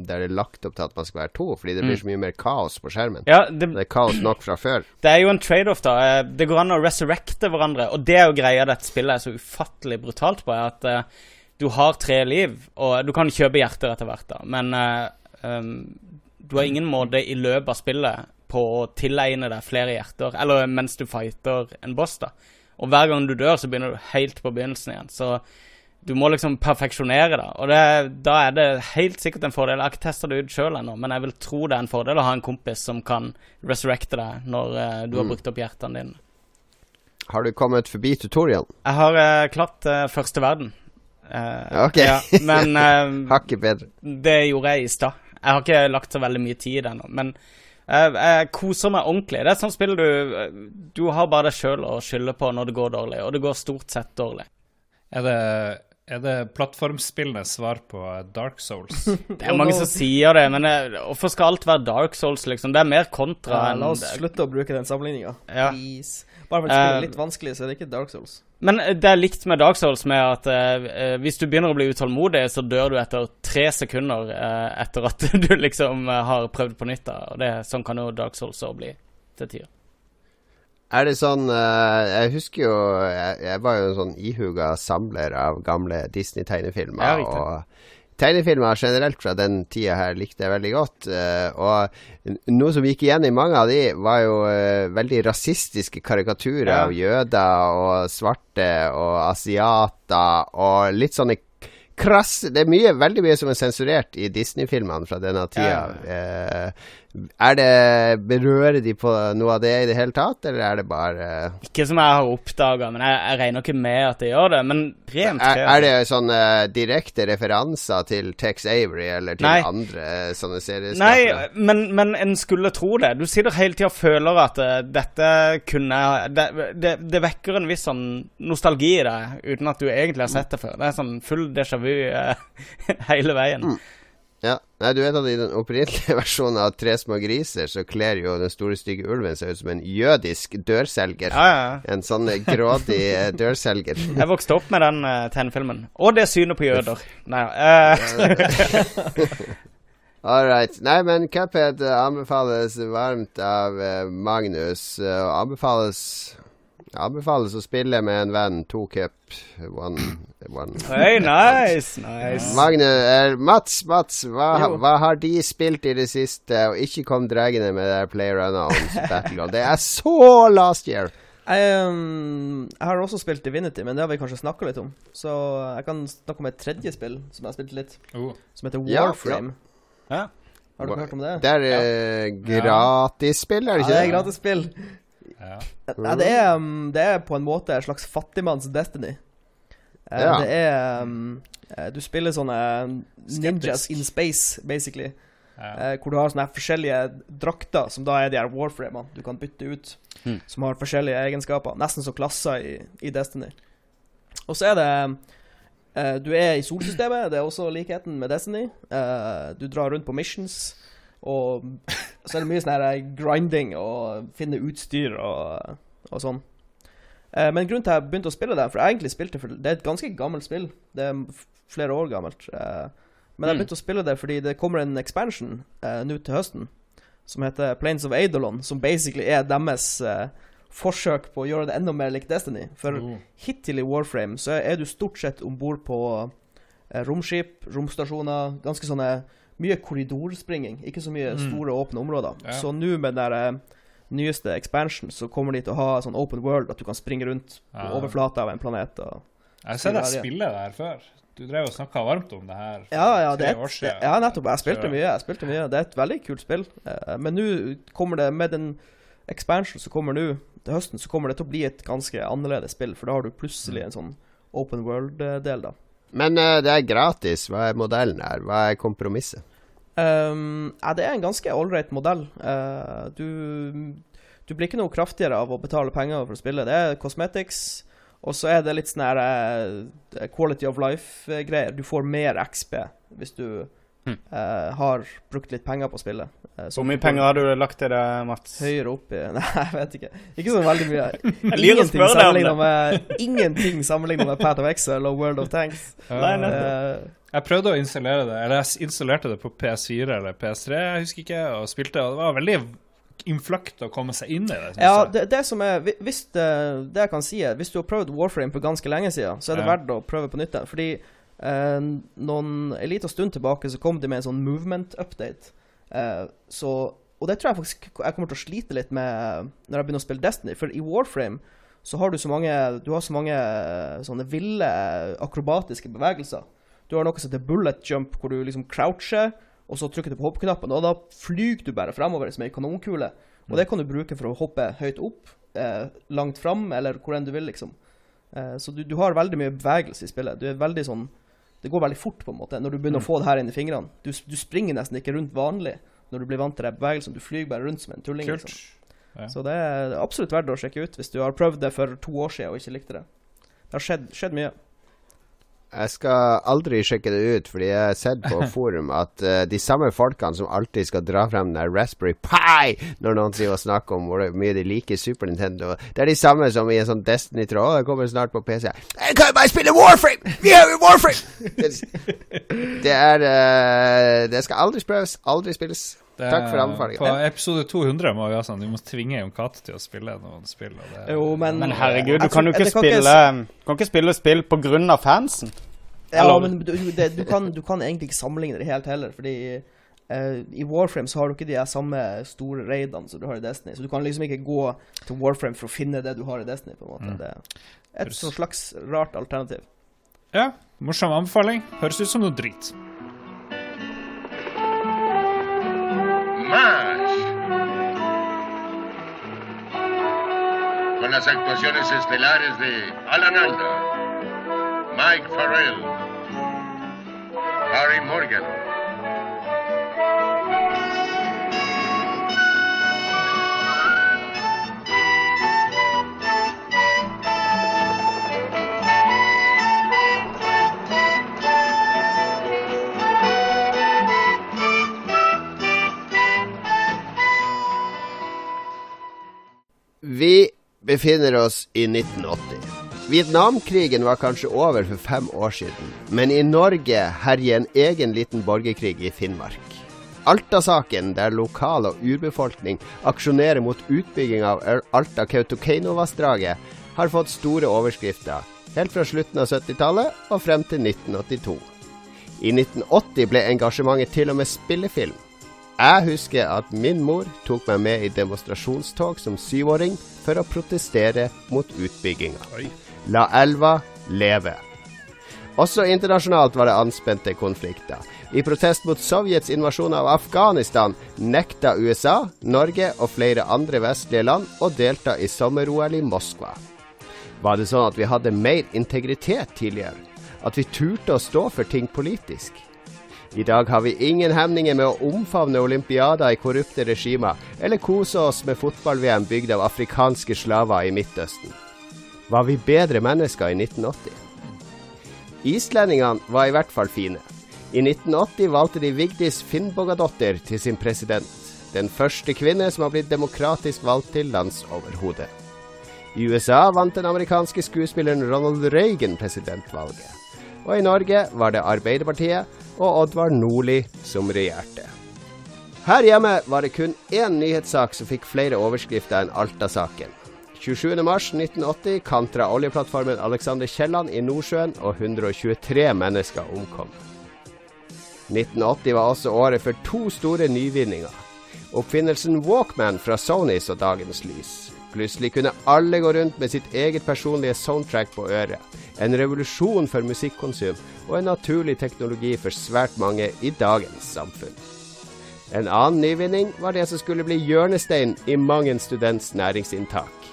der det er lagt opp til at man skal være to, fordi det blir så mye mer kaos på skjermen. Ja, det, Det er kaos nok fra før. Det er jo en trade-off, da. Eh, Det går an å resurrecte hverandre. Og det er jo greia dette spillet er så ufattelig brutalt på, er at uh, du har tre liv, og du kan kjøpe hjerter etter hvert, da, men uh, um, du har ingen måte i løpet av spillet på å tilegne deg flere hjerter, eller mens du fighter en boss, da. Og hver gang du dør, så begynner du helt på begynnelsen igjen. Så du må liksom perfeksjonere det. Og det, da er det helt sikkert en fordel. Jeg har ikke testa det ut sjøl ennå, men jeg vil tro det er en fordel å ha en kompis som kan resurrecte deg når eh, du har brukt opp hjertene dine. Har du kommet forbi tutorialen? Jeg har uh, klart eh, første verden. Eh, Ok. ja, men eh, Hakket bedre. det gjorde jeg i stad. Jeg har ikke lagt så veldig mye tid ennå, men eh, jeg koser meg ordentlig. Det er et sånt spill du Du har bare deg sjøl å skylde på når det går dårlig, og det går stort sett dårlig. Er det, er det plattformspillenes svar på Dark Souls? Det er mange som sier det, men eh, hvorfor skal alt være Dark Souls, liksom? Det er mer kontra Ja, enn la oss slutte å bruke den sammenligninga. Ja. Please. Bare for å Eh, er litt vanskelig, så er det ikke Dark Souls. Men eh, det er likt med Dark Souls med at eh, eh, hvis du begynner å bli utålmodig, så dør du etter tre sekunder eh, etter at du liksom eh, har prøvd på nytt. da Og det, Sånn kan jo Dark Souls òg bli til tider. Er det sånn eh, Jeg husker jo jeg, jeg var jo en sånn ihuga samler av gamle Disney-tegnefilmer. og tegnefilmer generelt fra den tida her likte jeg veldig godt. eh, og noe som gikk igjen i mange av de, var jo eh, veldig rasistiske karikaturer Ja. av jøder og svarte og asiater og litt sånne krass Det er mye, veldig mye som er sensurert i Disney-filmene fra denne tida. Eh, er det Berører de på noe av det i det hele tatt, eller er det bare Ikke som jeg har oppdaga, men jeg, jeg regner ikke med at de gjør det. Men rent er, er det sånne direkte referanser til Tex Avery eller til Nei. andre sånne serieskapere? Nei, men, men en skulle tro det. Du sitter hele tida og føler at eh, dette kunne det, det, det vekker en viss sånn nostalgi i deg, uten at du egentlig har sett det før. Det er sånn full déjà vu eh, hele veien. Ja. Nei, du vet at i den opprinnelige versjonen av Tre små griser, så kler jo den store stygge ulven seg ut som en jødisk dørselger. Ja, ja, ja. En sånn grådig eh, dørselger. Jeg vokste opp med den uh, tegnefilmen. Og det synet på jøder. Nei, eh, All right. Nei, men Cuphead anbefales varmt av Magnus. og anbefales Anbefales å spille med en venn. To cup. One, one. Hey, nice, nice. Magne, er, Mats, Mats hva, hva har de spilt i det siste? Og ikke kom dragende med det Player Unknowns Battleground. Det er så last year! Jeg, um, jeg har også spilt Divinity, men det har vi kanskje snakka litt om. Så jeg kan snakke om et tredje spill som jeg har spilt litt, Oh. som heter Warframe. Ja. Har du hørt om det? Det er ja. gratisspill, er det Ja, det er det? Ja. Ja, det, er, um, det er på en måte en slags fattigmanns Destiny. Eh, Ja. Det er um, eh, Du spiller sånne ninjas in space, basically. Ja. Eh, hvor du har sånne forskjellige drakter, som da er de her warframene du kan bytte ut. Mm. Som har forskjellige egenskaper. Nesten som klasser i, i Destiny. Og så er det eh, Du er i solsystemet, det er også likheten med Destiny. Eh, du drar rundt på missions, og så er det mye sånn her grinding og finne utstyr og, og sånn. Eh, men grunnen til at jeg begynte å spille det, for jeg egentlig spilte for, Det er et ganske gammelt spill. Det er flere år gammelt. Eh, men jeg Mm. begynte å spille det fordi det kommer en expansion eh, nå til høsten som heter Planes of Eidolon, som basically er deres eh, forsøk på å gjøre det enda mer lik Destiny. For mm. hittil i Warframe så er du stort sett om bord på eh, romskip, romstasjoner, ganske sånne mye korridorspringing, ikke så mye Mm. store, åpne områder. Ja. Så nå med den der eh, nyeste expansion så kommer de til å ha sånn open world, at du kan springe rundt på ja. overflata av en planet. Og Jeg har sett deg spille det her før. Du drev og snakka varmt om det her for ja, ja, tre er år siden. ja, nettopp. Jeg spilte mye. jeg spilte mye. Det er et veldig kult spill. Eh, men nå kommer det, med den expansion som kommer nå til høsten, så kommer det til å bli et ganske annerledes spill, for da har du plutselig en sånn open world-del, da. Men uh, det er gratis. Hva er modellen her? Hva er kompromisset? Um, ja, det er en ganske ålreit modell. Uh, du, du blir ikke noe kraftigere av å betale penger for å spille. Det er cosmetics, og så er det litt sånn her eh, quality of life-greier. Du får mer XP hvis du eh, har brukt litt penger på spillet. Hvor mye penger har du lagt til det, Mats? Høyere opp i Nei, jeg vet ikke. Ikke så veldig mye. Ingenting sammenligna med, ingenting sammenlignet med Path of Exile og World of Tanks. Nei, nei. Eh, Jeg prøvde å installere det, eller jeg installerte det på PS4 eller PS3, jeg husker ikke, og spilte, og det var veldig innfløkt å komme seg inn i det. Ja, det, det som er hvis det, det jeg kan si er Hvis du har prøvd Warframe for ganske lenge siden, så er det Ja. verdt å prøve på nytt. Fordi eh, noen, en liten stund tilbake så kom de med en sånn movement-update. Eh, så Og det tror jeg faktisk jeg kommer til å slite litt med når jeg begynner å spille Destiny. For i Warframe så har du så mange Du har så mange eh, sånne ville akrobatiske bevegelser. Du har noe som heter bullet jump, hvor du liksom croucher, og så trykker du på hoppknappen, og da flyr du bare fremover som ei kanonkule. Og det kan du bruke for å hoppe høyt opp, eh, langt fram, eller hvor enn du vil, liksom. Eh, så du, du har veldig mye bevegelse i spillet. Du er veldig sånn Det går veldig fort, på en måte, når du begynner å få det her inn i fingrene. Du, du springer nesten ikke rundt vanlig når du blir vant til den bevegelsen. Du flyr bare rundt som en tulling. Kult. Liksom. Ja. Så det er absolutt verdt å sjekke ut hvis du har prøvd det for to år siden og ikke likte det. Det har skjedd, skjedd mye. Jeg skal aldri sjekke det ut, fordi jeg har sett på forum at uh, de samme folkene som alltid skal dra frem den Raspberry Pi når noen sier å snakke om hvor mye de liker Super Nintendo, det er de samme som i en sånn Destiny-tråd. det kommer snart på PC'. Jeg kan jo bare spille Warframe! Vi har jo Warframe! Det, det er uh, Det skal aldri prøves, aldri spilles. Det Takk for anbefalingen. På episode 200 må vi ha sånn, vi må tvinge Jon Cato til å spille noen spill. Og det, Jo, men Men herregud, du kan jo ikke spille kan ikke spille spill på grunn av fansen. Ja, Eller- men du, det, du, kan, du kan egentlig ikke sammenligne det helt heller, fordi uh, i Warframe så har du ikke de samme store raidene som du har i Destiny, så du kan liksom ikke gå til Warframe for å finne det du har i Destiny, på en måte. Mm. Det er et sånn slags rart alternativ. Ja, morsom anbefaling. Høres ut som noe drit. Más. Con las actuaciones estelares de Alan Alda, Mike Farrell, Harry Morgan, Vi befinner oss i 1980. Vietnamkrigen var kanskje over for fem år siden, men i Norge herjer en egen liten borgerkrig i Finnmark. Alta-saken, der lokal og urbefolkning aksjonerer mot utbygging av Alta-Kautokeino-vassdraget, har fått store overskrifter, helt fra slutten av 70-tallet og frem til 1982. I 1980 ble engasjementet til og med spillefilm. Jeg husker at min mor tok meg med i demonstrasjonstog som syvåring for å protestere mot utbygginga. La elva leve. Også internasjonalt var det anspente konflikter. I protest mot Sovjets invasjon av Afghanistan nekta USA, Norge og flere andre vestlige land å delta i sommer-OL i Moskva. Var det sånn at vi hadde mer integritet tidligere? At vi turte å stå for ting politisk? I dag har vi ingen hemninger med å omfavne olympiader i korrupte regimer, eller kose oss med fotball-VM bygd av afrikanske slaver i Midtøsten. Var vi bedre mennesker i 1980? Islendingene var i hvert fall fine. I 1980 valgte de Vigdis Finnbogadottir til sin president. Den første kvinne som har blitt demokratisk valgt til landsoverhode. I USA vant den amerikanske skuespilleren Ronald Reagan presidentvalget. Og i Norge var det Arbeiderpartiet og Oddvar Nordli som regjerte. Her hjemme var det kun én nyhetssak som fikk flere overskrifter enn Alta-saken. 27.3.1980 kantra oljeplattformen Alexander Kielland i Nordsjøen, og 123 mennesker omkom. 1980 var også året for to store nyvinninger. Oppfinnelsen Walkman fra Sony så dagens lys. Plutselig kunne alle gå rundt med sitt eget personlige soundtrack på øret. En revolusjon for musikkonsum, og en naturlig teknologi for svært mange i dagens samfunn. En annen nyvinning var det som skulle bli hjørnestein i mang en students næringsinntak.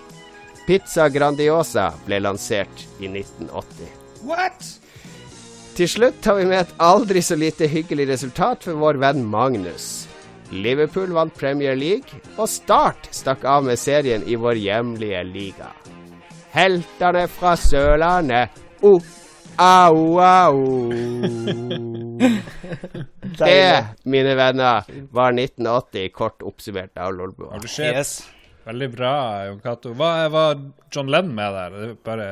Pizza Grandiosa ble lansert i 1980. What? Til slutt tar vi med et aldri så lite hyggelig resultat for vår venn Magnus. Liverpool vant Premier League, og Start stakk av med serien i vår hjemlige liga. Heltene fra Sørlandet. Oh, au, au. Det, mine venner, var 1980, kort oppsummert av Lolbua. Yes. Veldig bra, Jon Cato. Hva var John Lenn med der? Er bare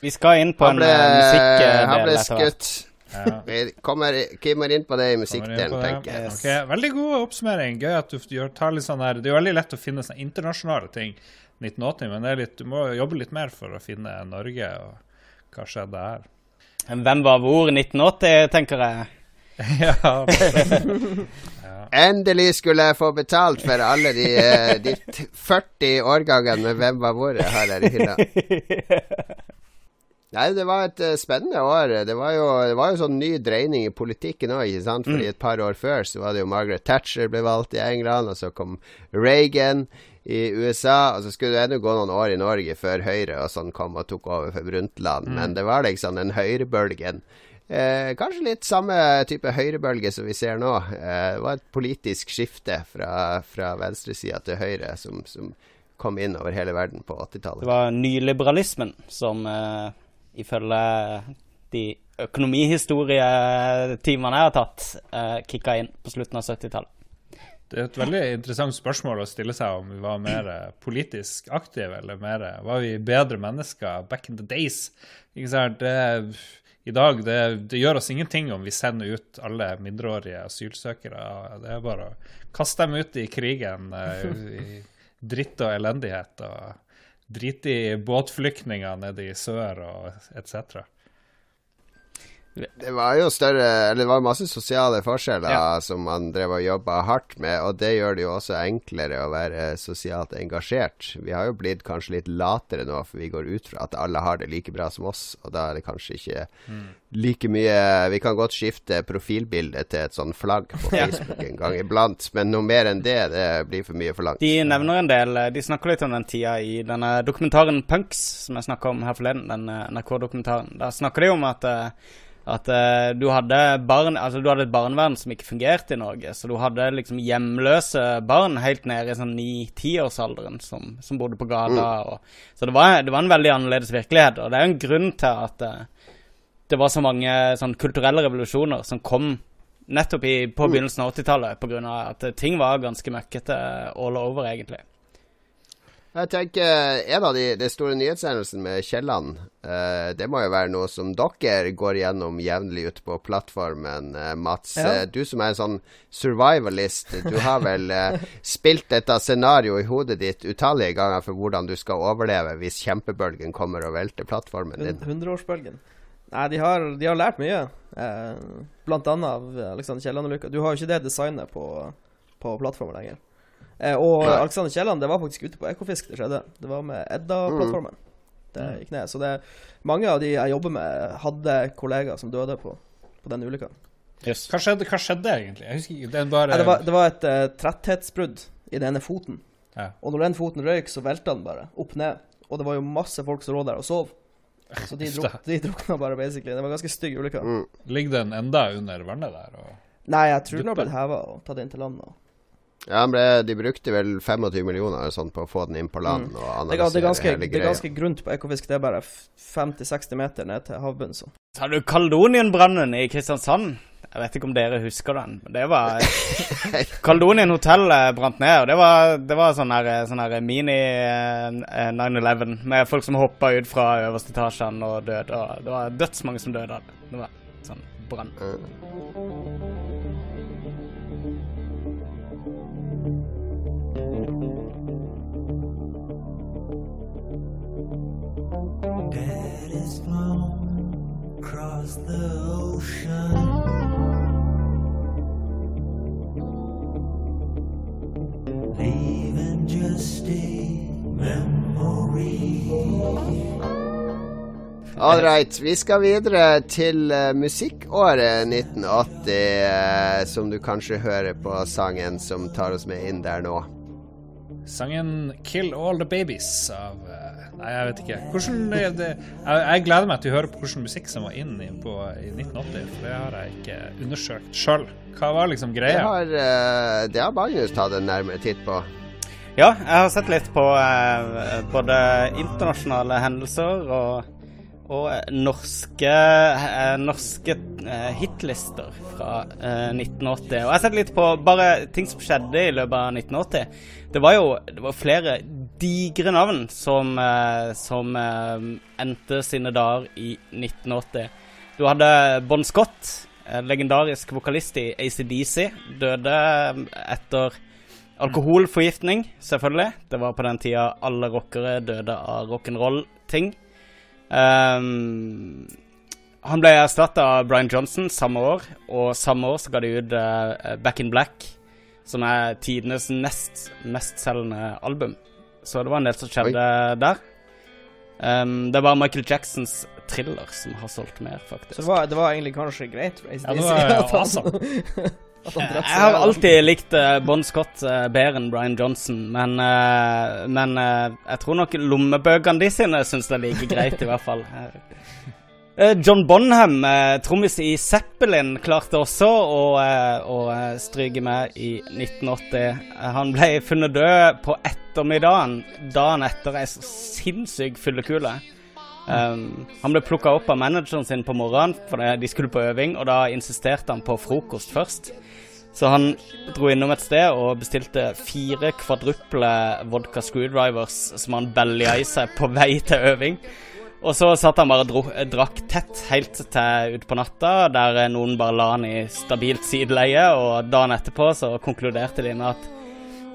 Vi skal inn på Han en ble, eh, musikkdel han ble etter hvert. skutt. Ja. Vi kommer, kommer inn på det i musikkdelen, tenker jeg. Okay, Veldig god oppsummering. Gøy at du gjør, tar litt sånn her Det er jo veldig lett å finne sånne internasjonale ting 1980, men det er litt, du må jobbe litt mer for å finne Norge og hva skjedde her. Hvem var hvor 1980, tenker jeg. ja, Endelig skulle jeg få betalt for alle de, eh, de 40 årgangene med Hvem var hvor jeg har her i hylla. Nei, det var et eh, spennende år. Det var jo, det var jo sånn ny dreining i politikken òg, ikke sant. Fordi et par år før så var det jo Margaret Thatcher ble valgt i England, og så kom Reagan i USA, og så skulle det ennå gå noen år i Norge før Høyre og sånn kom og tok over for Brundtland. Men det var liksom den høyrebølgen. Eh, kanskje litt samme type høyrebølge som vi ser nå. Eh, det var et politisk skifte fra, fra venstresida til høyre som, som kom inn over hele verden på 80-tallet. Det var nyliberalismen som uh, ifølge de økonomihistorietimene jeg har tatt, uh, kicka inn på slutten av 70-tallet. Det er et veldig interessant spørsmål å stille seg om vi var mer eh, politisk aktive, eller mer, var vi bedre mennesker back in the days. Ikke sant? Det, I dag det, det gjør oss ingenting om vi sender ut alle mindreårige asylsøkere. Det er bare å kaste dem ut i krigen, eh, i dritt og elendighet, og drite i båtflyktninger nede i sør og etc. Det var jo større Eller det var masse sosiale forskjeller Ja. som man drev og jobba hardt med, og det gjør det jo også enklere å være sosialt engasjert. Vi har jo blitt kanskje litt latere nå, for vi går ut fra at alle har det like bra som oss, og da er det kanskje ikke like mye Vi kan godt skifte profilbilde til et sånn flagg på Facebook en gang iblant, men noe mer enn det, det blir for mye forlangt. De nevner en del De snakker litt om den tida i denne dokumentaren Punks, som jeg snakka om her forleden. Den eh, NRK-dokumentaren. Da snakker de om at eh, at eh, du hadde barn Altså du hadde et barnevern som ikke fungerte i Norge. Så du hadde liksom hjemløse barn helt nede i sånn ni-tiårsalderen som, som bodde på gata. Og, så det var, det var en veldig annerledes virkelighet. Og det er en grunn til at eh, det var så mange sånn kulturelle revolusjoner som kom nettopp i, på begynnelsen av 80-tallet, pga. at ting var ganske møkkete all over, egentlig. Jeg tenker En av de, de store nyhetshendelsene med Kielland, eh, det må jo være noe som dere går gjennom jevnlig ute på plattformen, eh, Mats. Ja. Eh, du som er en sånn survivalist, du har vel eh, spilt dette scenarioet i hodet ditt utallige ganger for hvordan du skal overleve hvis kjempebølgen kommer og velter plattformen din. Hun- Hundreårsbølgen. Nei, de har, de har lært mye. Eh, blant annet av Alexander Kielland-ulykka. Du har jo ikke det designet på, på plattformen lenger. Eh, og Nei. Alexander Kielland, det var faktisk ute på Ekofisk det skjedde. Det var med Edda-plattformen. Det gikk ned. Så det, mange av de jeg jobber med, hadde kollegaer som døde på, på den ulykka. Yes. Hva skjedde, hva skjedde egentlig? Jeg husker ikke. Det bare Nei, det, var, det var et uh, tretthetsbrudd i den ene foten. Ja. Og når den foten røyk, så velta den bare opp ned. Og det var jo masse folk som lå der og sov. Så de, druk, de drukna bare, basically. Det var en ganske stygg ulykke. Mm. Ligger den enda under vannet der? Og... Nei, jeg tror den har blitt heva og tatt inn til land. Og. Ja, han ble, De brukte vel 25 millioner sånn, på å få den inn på land og Det, er, analysere det, er ganske, hele det er ganske grunt på Ekofisk. Det er bare 50-60 meter ned til havbunnen. Så. Så hadde du Kaldonienbrannen i Kristiansand. Jeg vet ikke om dere husker den. men Det var Kaldonien hotell eh, brant ned. Og det var, det var sånn her, eh, sånn her mini eh, 9-11 med folk som hoppa ut fra øverste etasjen og døde. Og det var dødsmange som døde av det. Det var sånn brann. Right, vi skal videre til eh, musikkåret 1980, eh, som du kanskje hører på sangen som tar oss med inn der nå. Sangen 'Kill All The Babies' av eh, Nei, jeg vet ikke. Hvordan er det jeg, jeg gleder meg til å høre på hvordan musikk som var inn i, på, i 1980, for det har jeg ikke undersøkt sjøl. Hva var liksom Det greia? har, eh, det har Magnus tatt en nærmere titt på. Ja, jeg har sett litt på eh, både internasjonale hendelser og, og eh, norske, eh, norske eh, hitlister fra eh, 1980. Og jeg har sett litt på bare ting som skjedde i løpet av 1980. Det var jo det var flere digre navn som, som endte sine dager i 1980. Du hadde Bon Scott, legendarisk vokalist i ACDC, døde etter Alkoholforgiftning, selvfølgelig. Det var på den tida alle rockere døde av rock'n'roll-ting. Ehm, han ble erstatta av Brian Johnson samme år, og samme år så ga de ut uh, Back in Black, som er tidenes nest mestselgende album. Så det var en del som skjedde der. Um, det var Michael Jacksons thriller som har solgt mer, faktisk. Så det var, det var egentlig kanskje greit. Ja, det var awesome. Jeg har alltid likt uh, Bon Scott uh, bedre enn Brian Johnson, men, eh, men eh, jeg tror nok lommebøkene de sine syns det er like greit, i hvert fall. Eh, John Bonham, trommis i Zeppelin, klarte også å, eh, å eh, stryke med i 1980. Eh, han ble funnet død på ettermiddagen dagen etter ei sinnssyk fyllekule. Um, han ble plukka opp av manageren sin på morgenen fordi de skulle på øving, og da insisterte han på frokost først. Så han dro innom et sted og bestilte fire kvadruple vodka screwdrivers som han belja i seg på vei til øving. Og så satt han bare og drakk tett helt til utpå natta, der noen bare la han i stabilt sideleie, og dagen etterpå så konkluderte de med at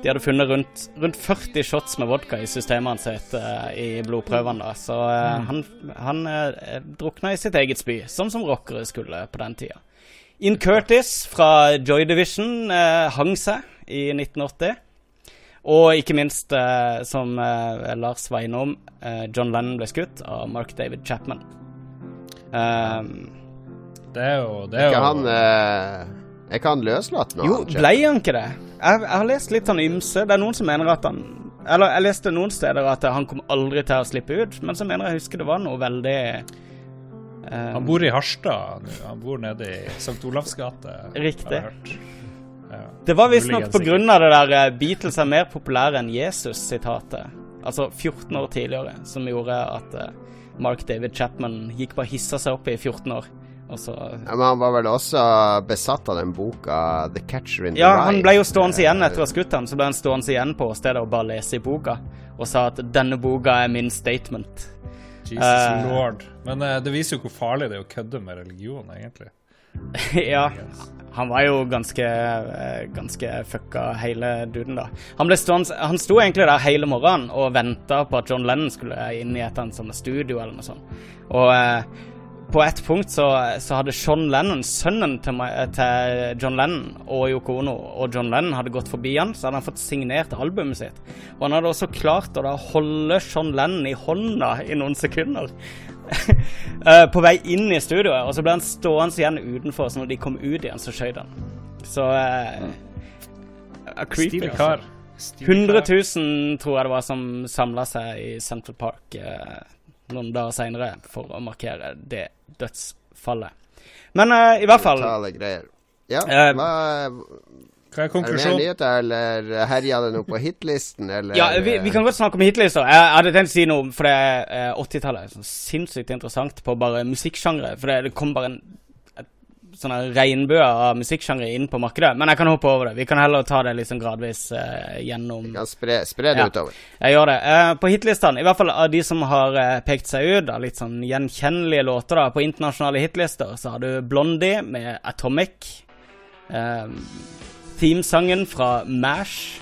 de hadde funnet rundt, rundt 40 shots med vodka i systemet hans uh, i blodprøvene. da. Så uh, han, han uh, drukna i sitt eget spy, sånn som rockere skulle på den tida. In Curtis fra Joy Division hang seg i 1980. Og ikke minst, som Lars var innom, John Lennon ble skutt av Mark David Chapman. Um, Det er jo, det er Ikke jo han Er ikke han løslatt nå? Jo, ble han ikke det? Jeg, jeg har lest litt sånn ymse. Det er noen som mener at han Eller jeg leste noen steder at han kom aldri til å slippe ut, men så mener jeg husker det var noe veldig um, Han bor i Harstad nå. Han bor nede i St. Olavs gate. Riktig. Ja. Det var visstnok pga. på grunn av det der eh, 'Beatles er mer populære enn Jesus'-sitatet. Altså 14 år tidligere, som gjorde at eh, Mark David Chapman gikk bare hissa seg opp i 14 år. Og så Ja, men han var vel også besatt av den boka 'The Catcher in the Rye'? Ja, han ble jo stående igjen etter å ha skutt ham. så ble han stående igjen på stedet og bare lese i boka. Og sa at 'denne boka er min statement'. Jesus uh, lord. Men uh, det viser jo hvor farlig det er å kødde med religion, egentlig. ja. Han var jo ganske eh, ganske fucka hele duden, da. Han ble stående Han sto egentlig der hele morgenen og venta på at John Lennon skulle inn i et eller annet studio eller noe sånt. Og eh, på et punkt så, så hadde Sean Lennon, sønnen til, til John Lennon og Yoko Ono, og John Lennon hadde gått forbi han, så hadde han fått signert albumet sitt. Og han hadde også klart å da holde Sean Lennon i hånda i noen sekunder. Eh, på vei inn i studioet, og så ble han stående igjen utenfor, så når de kom ut igjen, så skjøt han. Så eh, eh, Creepy, Stilig altså. kar. 100 000 tror jeg det var som samla seg i Central Park eh, noen dager seinere for å markere det dødsfallet. Men uh, i hvert fall Brutale greier. Ja, uh, hva, Hva er er det mer nyheter, eller herja det noe på hitlisten, eller Ja, vi, vi kan godt snakke om hitlister. Jeg, jeg hadde tenkt å si noe, for det er eh, 80-tallet er sinnssykt interessant på bare musikksjangre. For det, det kom bare en et, regnbuer av musikksjangre inn på markedet. Men jeg kan hoppe over det. Vi kan heller ta det liksom gradvis uh, gjennom kan spre, spre det Ja. utover. Jeg gjør det. Uh, på hitlistene, i hvert fall av de som har uh, pekt seg ut, av litt sånn gjenkjennelige låter da, på internasjonale hitlister, så har du Blondie med Atomic. Themesangen fra Mash.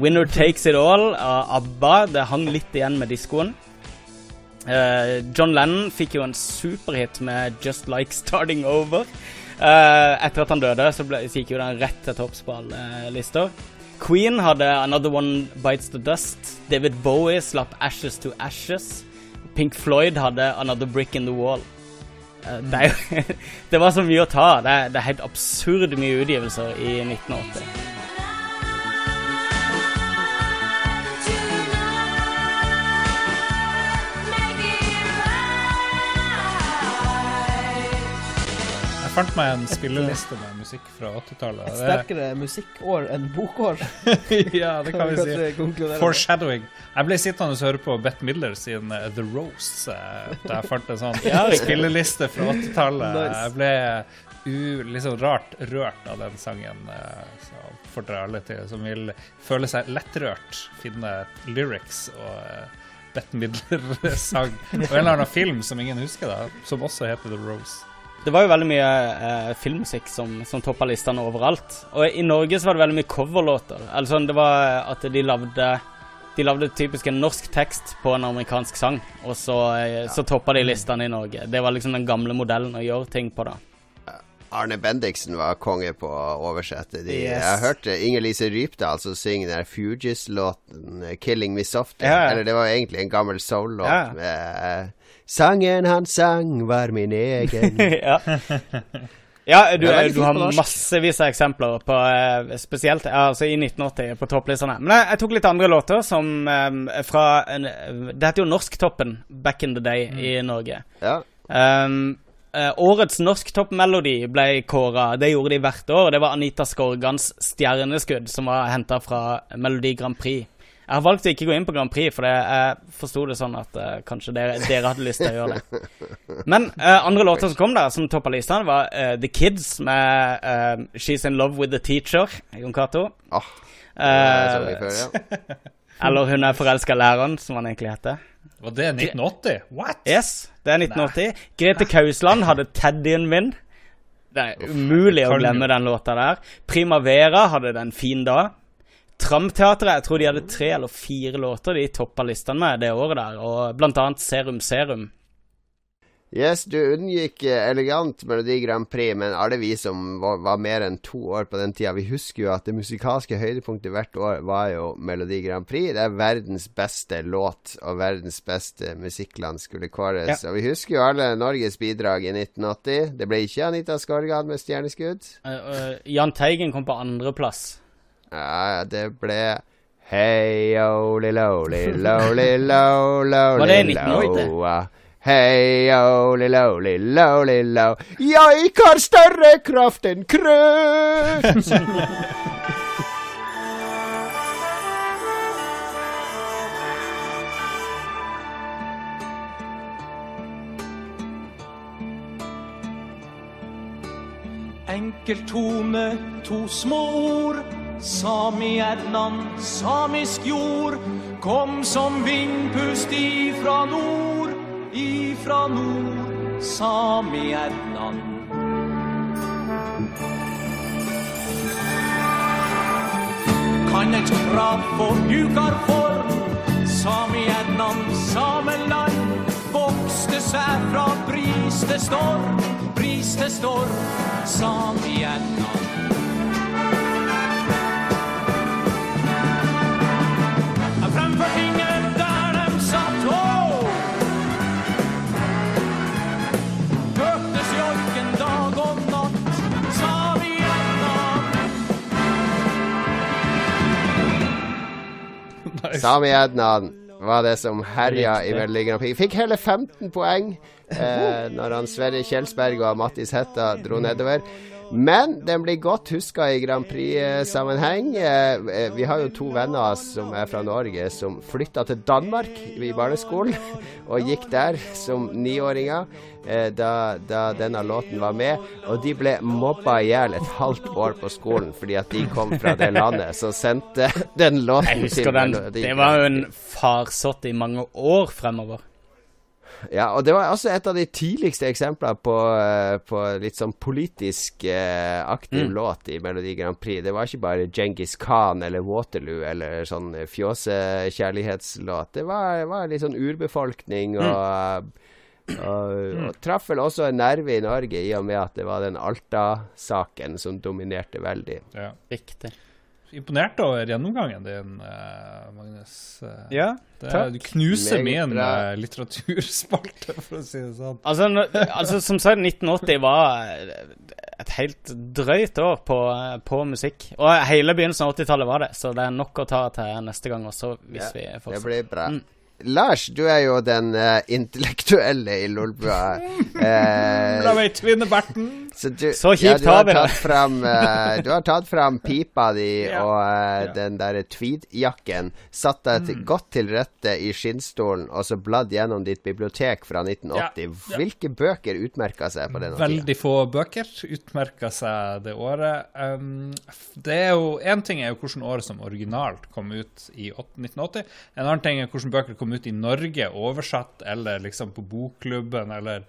Winner Takes It All av ABBA. Det hang litt igjen med diskoen. Eh, John Lennon fikk jo en superhit med Just Like Starting Over. Uh, etter at han døde, så, ble, så gikk jo den rett til topps på alle eh. Queen hadde Another One Bites the Dust. David Bowie slapp Ashes to Ashes. Pink Floyd hadde Another Brick in the Wall. Eh, det, det var så mye å ta. Det det er helt absurd mye utgivelser i 1980. Jeg fant meg en spilleliste med musikk fra 80-tallet. Et sterkere musikkår enn bokår. ja, det kan vi si. Foreshadowing. Jeg ble sittende og høre på Bette Midler sin eh, The Rose, eh, da jeg fant en sånn Ja, spilleliste fra 80-tallet. Nice. Jeg ble u, liksom rart rørt av den sangen. eh, Så oppfordrer alle til som vil føle seg lettrørt, finne lyrics og Bette Midler-sang. Og en eller annen film som ingen husker, da, som også heter The Rose. Det var jo veldig mye eh, filmmusikk som, som toppa listene overalt. Og i Norge så var det veldig mye coverlåter. Altså, det var at de lagde De lagde typisk en norsk tekst på en amerikansk sang, og så, ja. så toppa de listene i Norge. Det var liksom den gamle modellen å gjøre ting på, da. Arne Bendiksen var konge på å oversette de. Yes. Jeg hørte Inger-Lise Rypdal som synger den Fugees-låten eh, 'Killing Me Softly'. Ja. Eller det var egentlig en gammel soul-låt Ja. med eh, Sangen han sang var min egen. ja. Ja, du, du har massevis av eksempler på eh, spesielt altså i 1980 på topplistene. Men jeg, jeg tok litt andre låter som um, fra en, Det heter jo Norsktoppen back in the day i Norge. ja. Um, uh, årets norsktoppmelodi ble kåra. Det gjorde de hvert år. Det var Anita Skorgans 'Stjerneskudd', som var henta fra Melodi Grand Prix. Jeg har valgt å ikke gå inn på Grand Prix, for det, jeg forsto det sånn at uh, kanskje dere, dere hadde lyst til å gjøre det. Men uh, andre låter som kom der, som toppa listene, var uh, The Kids med 'She's In Love With The Teacher'. Jon Cato. Oh, før, ja. eller 'Hun er forelska læreren', som han egentlig heter. Var det 1980? What? Yes, det er 1980. Grete Kausland hadde 'Teddyen min'. Det er umulig å glemme den låta der. Primavera hadde den fin da. Tramteatret, jeg tror de hadde tre eller fire låter de toppa listene med det året der, og blant annet Serum Serum. Yes, du unngikk eh, elegant Melodi Grand Prix, men alle vi som var, var mer enn to år på den tida, vi husker jo at det musikalske høydepunktet hvert år var jo Melodi Grand Prix. Det er verdens beste låt, og verdens beste musikkland skulle kåres. Og vi husker jo alle Norges bidrag i 1980. Det ble ikke Anita Skorgan med 'Stjerneskudd'. Uh, uh, Jahn Teigen kom på andreplass. Ja, det ble Hei, oli, loli, loli, lilo, lo, loli, det i lilo, 1980? ah. Hei, oli, loli, loli, lo. Jeg har større kraft enn krøtt. Enkeltone, to små ord. Sami-Ednan, samisk jord. Kom som vindpust ifra nord, ifra nord. Sami-Ednan. Kan et krav få mjukar form. Sami-Ednan, sameland. Vokste seg fra briste storm, briste storm. Sami-Ednan. Fremfor Sami Ednan var det som herja i Melodi Grand Prix. Fikk hele 15 poeng eh, når han Sverre Kjelsberg og Mattis Hetta dro nedover. Men den blir godt huska i Grand Prix-sammenheng. Eh, eh, vi har jo to venner som er fra Norge, som flytta til Danmark i barneskolen, og gikk der som niåringer da, da denne låten var med. Og de ble mobba i hjel et halvt år på skolen fordi at de kom fra det landet som sendte den låten Jeg husker den. Melodi Det var jo en farsott i mange år fremover. Ja, og det var også et av de tidligste eksemplene på, eh, på litt sånn politisk eh, aktiv Mm. låt i Melodi Grand Prix. Det var ikke bare Genghis Khan eller Waterloo eller sånn fjosekjærlighetslåt. Det var, var litt sånn urbefolkning og Og, og traff vel også en nerve i Norge, i og med at det var den Alta-saken som dominerte veldig. Ja. Riktig. Imponert over gjennomgangen din, eh, Magnus. Eh, Ja, det, takk. du knuser Meget min bra. eh, litteraturspalte, for å si det sånn. Altså, altså som sagt, 1980 var et helt drøyt år på, på musikk. Og hele begynnelsen av 80-tallet var det, så det er nok å ta til neste gang også, hvis Ja, vi Det blir bra. Mm. Lars, du er jo den uh, intellektuelle i Lolbua. Eh, La meg tvinne berten! Så, du, Så kjipt ja, du har vi det. fram, eh, Du har tatt fram pipa di Ja. og uh, Ja. den derre tweed-jakken. Satt deg til, godt til rette i skinnstolen og så bladd gjennom ditt bibliotek fra 1980. Ja. Hvilke bøker utmerka seg på denne tida? Veldig få bøker utmerka seg det året. Um, det er jo Én ting er jo hvilket år som originalt kom ut i 1980. En annen ting er hvilke bøker kom ut i Norge oversatt, eller liksom på bokklubben, eller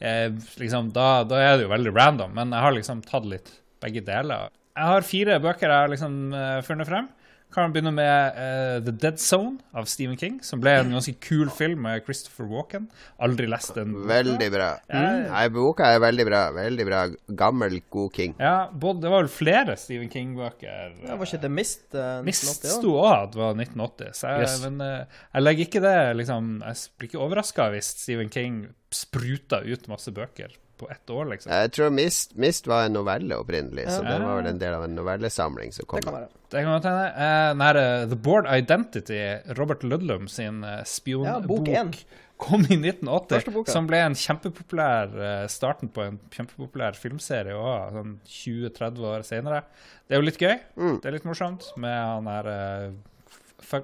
eh, liksom da, da er det jo veldig random. Men jeg har liksom tatt litt begge deler. Jeg har fire bøker jeg har liksom eh, funnet frem. Kan begynne med uh, The Dead Zone av Stephen King, som ble en ganske kul film med Christopher Walken. Aldri lest den. Veldig bra. Ja. Nei, boka er veldig bra. Veldig bra. Gammel, god King. Ja, både, det var vel flere Stephen King-bøker. Ja, var ikke det Mist? Uh, Mist 1980 også? sto òg at det var 1980, så jeg, Yes. men uh, jeg legger ikke det liksom Jeg blir ikke overraska hvis Stephen King spruta ut masse bøker på ett år, liksom. Jeg tror Mist, Mist var en novelle opprinnelig, så det var vel en del av en novellesamling som kom. Det kan være. Det kan godt hende. Eh, den her, eh, The Board Identity, Robert Ludlum sin eh, Ja, spionbok, bok kom i 1980. Som ble en kjempepopulær starten på en kjempepopulær filmserie òg, sånn 20-30 år senere. Det er jo litt gøy. Mm. Det er litt morsomt med han her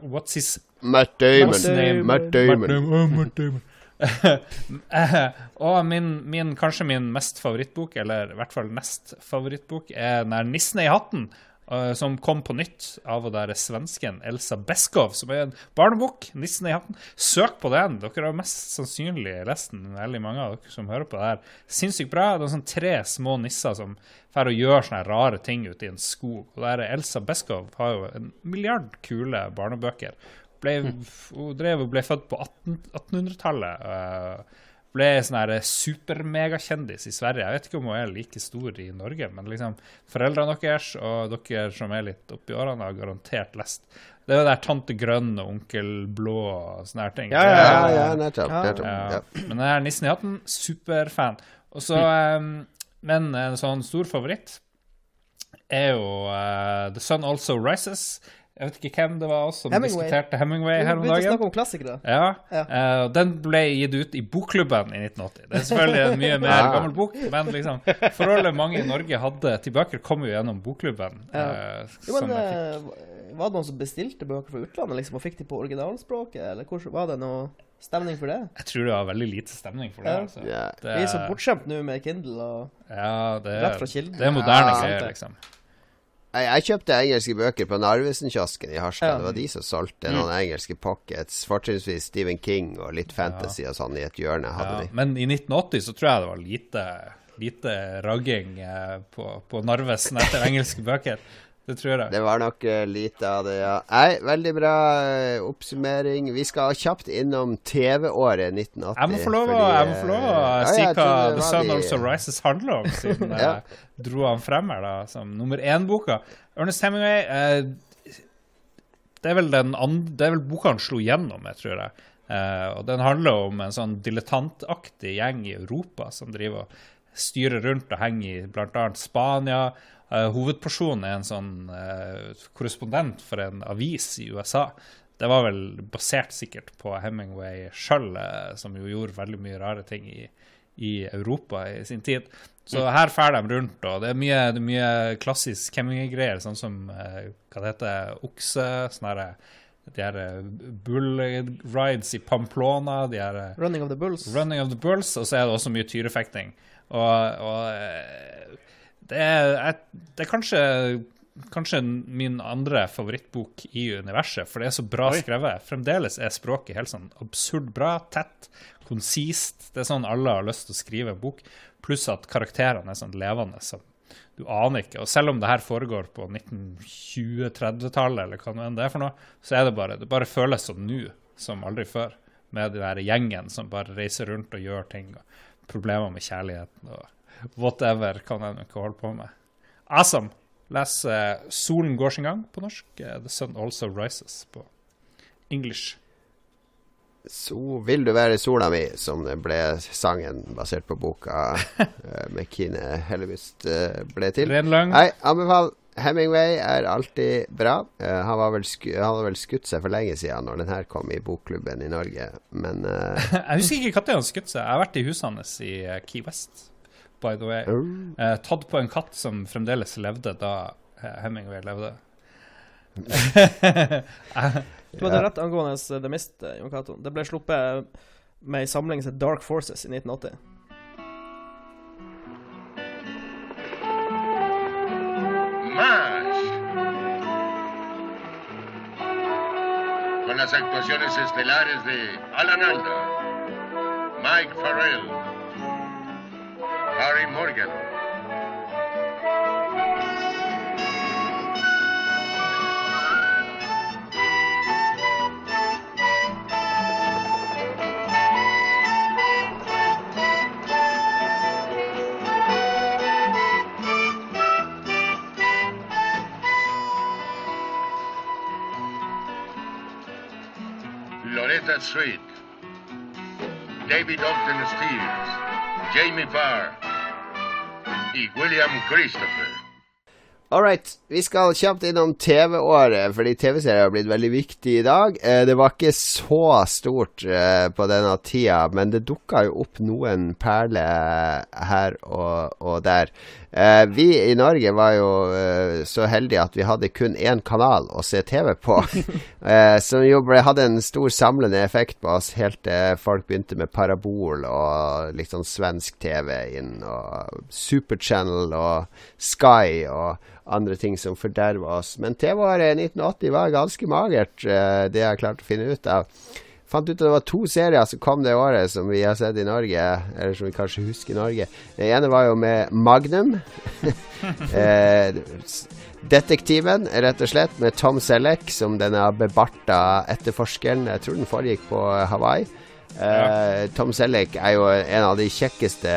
What's his Matt Damon. Matt Damon. Matt Damon. Eh, og min, min, kanskje min mest favorittbok, eller i hvert fall nest favorittbok, er den her 'Nissen i hatten', uh, som kom på nytt av og der svensken Elsa Beskow, som er en barnebok. 'Nissen i hatten'. Søk på den. Dere har mest sannsynlig lest den, veldig mange av dere som hører på det her. Sinnssykt bra. Det er sånn tre små nisser som drar og gjør sånne rare ting ute i en skog. Og der Elsa Beskow har jo en milliard kule barnebøker. Ble, hun drev og ble født på 18 1800-tallet. eh, ble sånn her supermegakjendis i Sverige. Jeg vet ikke om hun er like stor i Norge, men liksom foreldrene deres og dere som er litt oppi årene, har garantert lest. Det er jo der Tante Grønn og Onkel Blå og sånne her ting. Ja, ja, er- Ja, ja, nettopp. Ja. nettopp. ja. Ja. Men den her Nissen i hatten, superfan. Og så, um, men en sånn stor favoritt er jo uh, The Sun Also Rises. Jeg vet ikke hvem det var oss som Hemingway. diskuterte Hemingway her om Vi begynte å dagen. snakke om klassikere. Ja, Ja. Uh, Den ble gitt ut i Bokklubben i 1980. Det er selvfølgelig en mye mer Ah. gammel bok, men liksom, forholdet mange i Norge hadde til bøker, kom jo gjennom Bokklubben. Ja. eh, Jo, men som jeg eh, Var det noen som bestilte bøker fra utlandet liksom, og fikk de på originalspråket, eller hvor, var det noe stemning for det? jeg tror det var veldig lite stemning for det. Ja. Altså. Ja. Det, Vi er så bortskjemt nå med Kindle og ja, det, rett fra kilden. det er moderne greier, liksom. Jeg, jeg kjøpte engelske bøker på Narvesen-kiosken i Harstad. Ja. Det var de som solgte Mm. noen engelske pockets. Fortrinnsvis Stephen King og litt fantasy og sånn i et hjørne. hadde Ja, de. men i 1980 så tror jeg det var lite, lite ragging eh, på, på Narvesen etter engelske bøker. Det tror jeg. Det var nok uh, lite av det, ja. Nei, veldig bra uh, oppsummering. Vi skal kjapt innom TV-året 1980. Jeg må få lov å, jeg eh, ja, si hva The Sun de- Also Rises handler om, siden jeg Ja. dro han frem her da, som nummer én-boka. Ernest Hemingway uh, det, er vel den andre, det er vel boka han slo gjennom med, tror jeg. Eh, og Den handler om en sånn dilettantaktig gjeng i Europa som driver og styrer rundt og henger i bl.a. Spania. Eh, hovedpersonen er en sånn eh, korrespondent for en avis i USA. Det var vel basert sikkert på Hemingway sjøl, eh, som jo gjorde veldig mye rare ting i, i Europa i sin tid. Så her drar de rundt, og det er mye, det er mye klassisk Hemingway-greier, sånn som hva det heter, okse, sånn de her bull rides i Pamplona, de her Running of the Bulls. Running of the Bulls, og så er det også mye tyrefekting. Og, og det, er, jeg- det er kanskje, kanskje min andre favorittbok i universet, for det er så bra skrevet. Fremdeles er språket helt sånn absurd bra, tett, konsist. Det er sånn alle har lyst til å skrive en bok, pluss at karakterene er sånn levende. som du aner ikke. Og selv om det her foregår på 1920-30-tallet, eller hva det er for noe, så er det bare Det bare føles som nå, som aldri før. Med den der gjengen som bare reiser rundt og gjør ting. Og problemer med kjærligheten og whatever kan jeg ikke holde på med. Awesome! Les uh, 'Solen går sin gang' på norsk. Uh, 'The Sun Also Rises' på English. Så vil du være sola mi, som det ble sangen basert på boka uh, med Kine Hellevist eh, ble til. Ren løgn. Nei, anbefal. Hemingway er alltid bra. Eh, han, var vel han hadde vel skutt seg for lenge siden når den her kom i bokklubben i Norge, men eh, Jeg husker ikke når han skutt seg. Jeg har vært i huset hans i eh, Key West. By the way. Eh, tatt på en katt som fremdeles levde da eh, Hemingway levde. Du hadde rett angående The Mist, eh, Jon Cato. Det ble sluppet med ei samling som Dark Forces i 1980. Más. Con las actuaciones estelares de Alan Alda, Mike Farrell, Harry Morgan, Loretta Swit, David Ogden Stiers, Jamie Barr y William Christopher. All right, vi skal kjapt innom TV-året, fordi TV-serier har blitt veldig viktig i dag. Eh, det var ikke så stort eh, på denne tida, men det dukka jo opp noen perler her og, og der. Eh, vi i Norge var jo eh, så heldige at vi hadde kun én kanal å se TV på, eh, som jo ble, hadde en stor samlende effekt på oss helt til folk begynte med parabol og litt sånn svensk TV inn, og Superchannel og Sky og andre ting som forderva oss. Men TV-året 1980 var ganske magert, eh, det jeg klarte å finne ut av. Fant ut at det var to serier som kom det året som vi har sett i Norge, eller som vi kanskje husker i Norge. Den ene var jo med Magnum. eh, Detektiven, rett og slett, med Tom Selleck som denne bebarta etterforskeren. Jeg tror den foregikk på Hawaii. Eh, Tom Selleck er jo en av de kjekkeste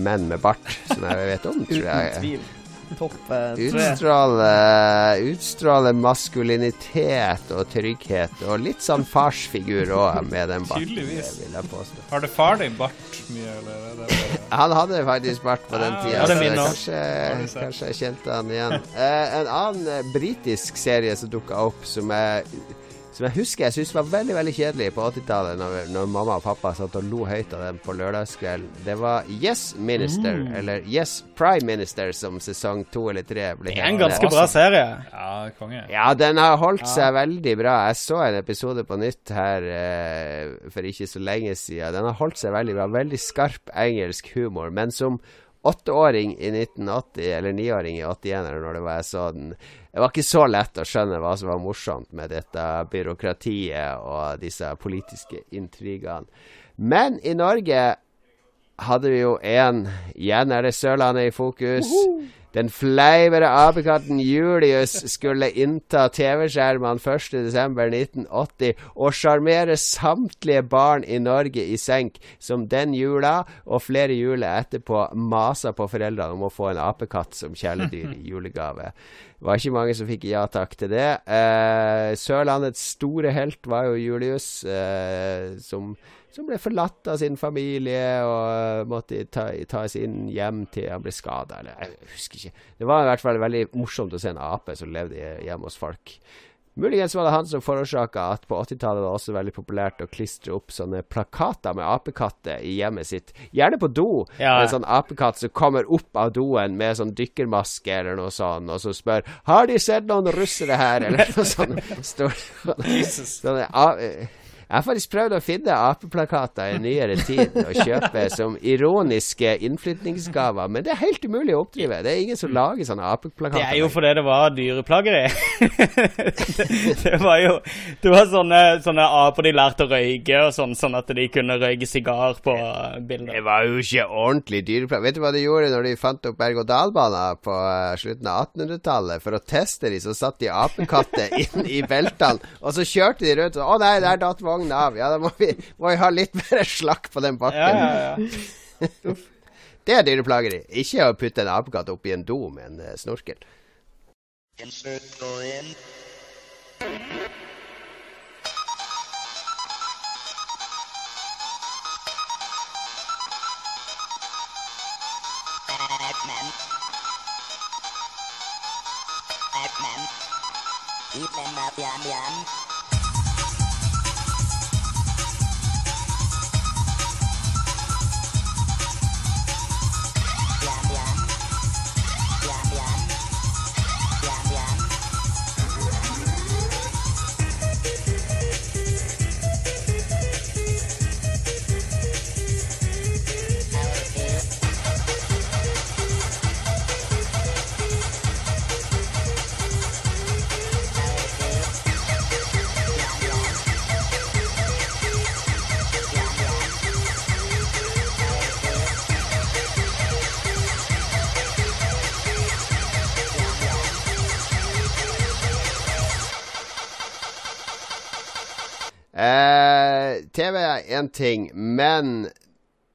menn med bart som jeg vet om, tror Uten tvil. Topp eh, tre. Utstråler, utstråler maskulinitet og trygghet, og litt sånn farsfigur òg, med den barten, Tydeligvis. vil jeg påstå. Har det far din bart mye, eller? er det bare- Han hadde faktisk bart på den tida, ja, er så min kanskje, du kanskje jeg kjente han igjen. Eh, en annen eh, britisk serie som dukka opp, som jeg, som jeg husker jeg syntes var veldig veldig kjedelig på 80-tallet, når, når mamma og pappa satt og lo høyt av den på lørdagskvelden, det var Yes Minister, Mm. eller Yes Prime Minister, som sesong to eller tre ble Det er en ganske bra serie. Ja, konge. Ja, den har holdt seg veldig bra. Jeg så en episode på nytt her eh, for ikke så lenge siden. Den har holdt seg veldig bra. Veldig skarp engelsk humor. Men som åtteåring i 1980, eller niåring i 81, eller når det var jeg så den Det var ikke så lett å skjønne hva som var morsomt med dette byråkratiet og disse politiske intrigene. Men i Norge hadde vi jo en Igjen er det Sørlandet i fokus. Den fleivere apekatten Julius skulle innta TV-skjermene 1.12.1980 og sjarmere samtlige barn i Norge i senk, som den jula og flere juler etterpå masa på foreldrene om å få en apekatt som kjæledyr i julegave. Det var ikke mange som fikk ja takk til det. Eh, Sørlandets store helt var jo Julius, eh, som som ble forlatt av sin familie og måtte ta, tas inn hjem til han ble skada, eller jeg husker ikke. Det var i hvert fall veldig morsomt å se en ape som levde hjemme hos folk. Muligens var det han som forårsaka at på 80-tallet var det også veldig populært å klistre opp sånne plakater med apekatter i hjemmet sitt. Gjerne på do. Ja. En sånn apekatt som kommer opp av doen med sånn dykkermaske eller noe sånt, og så spør 'Har de sett noen russere her?' eller noe sånt. Står sånne, a- jeg har faktisk prøvd å finne apeplakater i nyere tid og kjøpe som ironiske innflytningsgaver, men det er helt umulig å oppdrive. Det er ingen som lager sånne apeplakater. Det er jo fordi det var dyreplageri. det, det var jo Det var sånne, sånne aper de lærte å røyke, og sånn, sånn at de kunne røyke sigar på bildet. Det var jo ikke ordentlig dyreplageri. Vet du hva de gjorde når de fant opp berg-og-dal-baner på eh, slutten av 1800-tallet? For å teste de, så satt de apekatter inn i beltene, og så kjørte de rundt Å nei, der datt vognen av. Ja, da må vi, må vi ha litt mer slakk på den bakken. Ja, ja, ja. Det er dyreplageri. Ikke å putte en apekatt oppi en do med en eh, snorkel. Batman. Batman. Batman Batman. Man. Én ting, men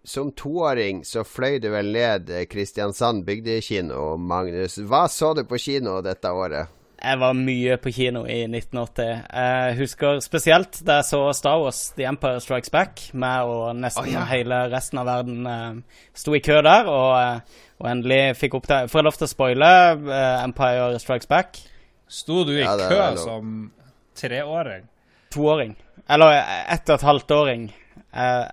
som toåring så fløy du vel ned eh, Kristiansand bygdekino, Magnus. Hva så du på kino dette året? Jeg var mye på kino i 1980. Jeg husker spesielt da jeg så Star Wars The Empire Strikes Back, med og nesten oh, ja. hele resten av verden uh, sto i kø der, og, eh, og endelig fikk opp det. Får jeg lov til å spoile uh, Empire Strikes Back? Sto du i Ja, kø som treåring? Toåring. Eller ett og et halvt åring. Jeg,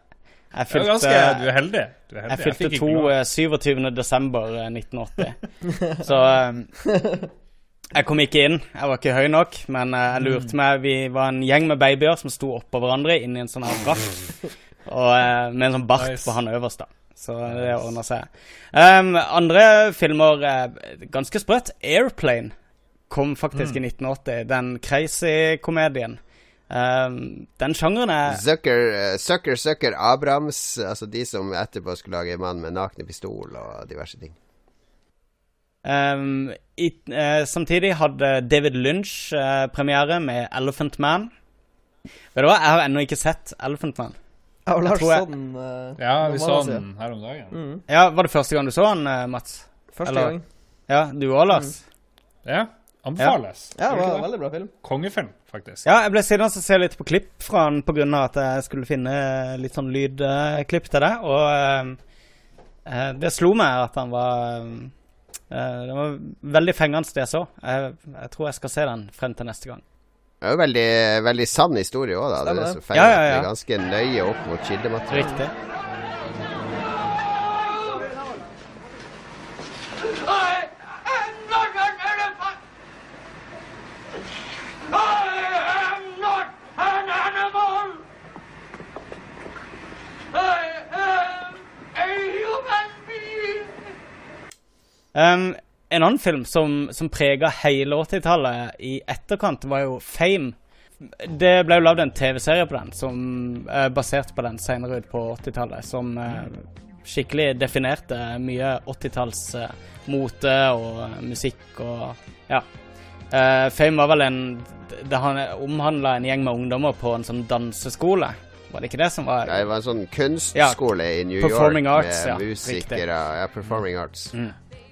jeg fylte, ganske, du er heldig. Du er heldig. jeg fylte jeg to lov. eh, 27. desember eh, 1980. Så um, jeg kom ikke inn. Jeg var ikke høy nok, men uh, jeg lurte meg. Vi var en gjeng med babyer som sto oppå hverandre inni en sånn her raft. Og uh, med en sånn bart Nice. på han øverst, da. Så det ordna seg. Um, andre filmer Ganske sprøtt. Airplane kom faktisk i 1980. Den crazy-komedien. Um, den sjangeren er Zucker, eh, Zucker, Zucker, Abrams, altså de som etterpå skulle lage Mann med nakne pistol og diverse ting. Um, i, uh, samtidig hadde David Lynch uh, premiere med Elephant Man. Vet du hva, jeg har ennå ikke sett Elephant Man. Og Lars jeg- så den eh, Ja, vi så den her om dagen. Mm. Ja, Var det første gang du så eh, Mats? Første Eller- gang. Ja, du òg, Lars? Ja, anbefales. Ja, det Gjør var veldig bra film. Kongefilm, faktisk. Ja, jeg ble sittende og se litt på klipp fra han pga. at jeg skulle finne litt sånn lydklipp til det. Og eh, eh, det slo meg at han var eh, Det var veldig fengende, det jeg så. Jeg, jeg tror jeg skal se den frem til neste gang. Det er jo veldig, veldig sann historie òg, da. Det er Stemmer det det. som feiler. Ja, ja, ja. Det er ganske nøye opp mot kildematerialet. Riktig. I am not an elephant. I am not an animal. I am a human being. Um, en annen film som, som prega hele 80-tallet i etterkant, var jo Fame. Det ble jo lagd en TV-serie på den, som er basert på den senere ut på 80-tallet, som eh, skikkelig definerte mye 80-talls eh, mote og eh, musikk og ja. Eh, Fame var vel en Det omhandla en gjeng med ungdommer på en sånn danseskole. Var det ikke det som var Det var en sånn kunstskole i New York Arts, med ja, musikere. Ja, Performing Arts.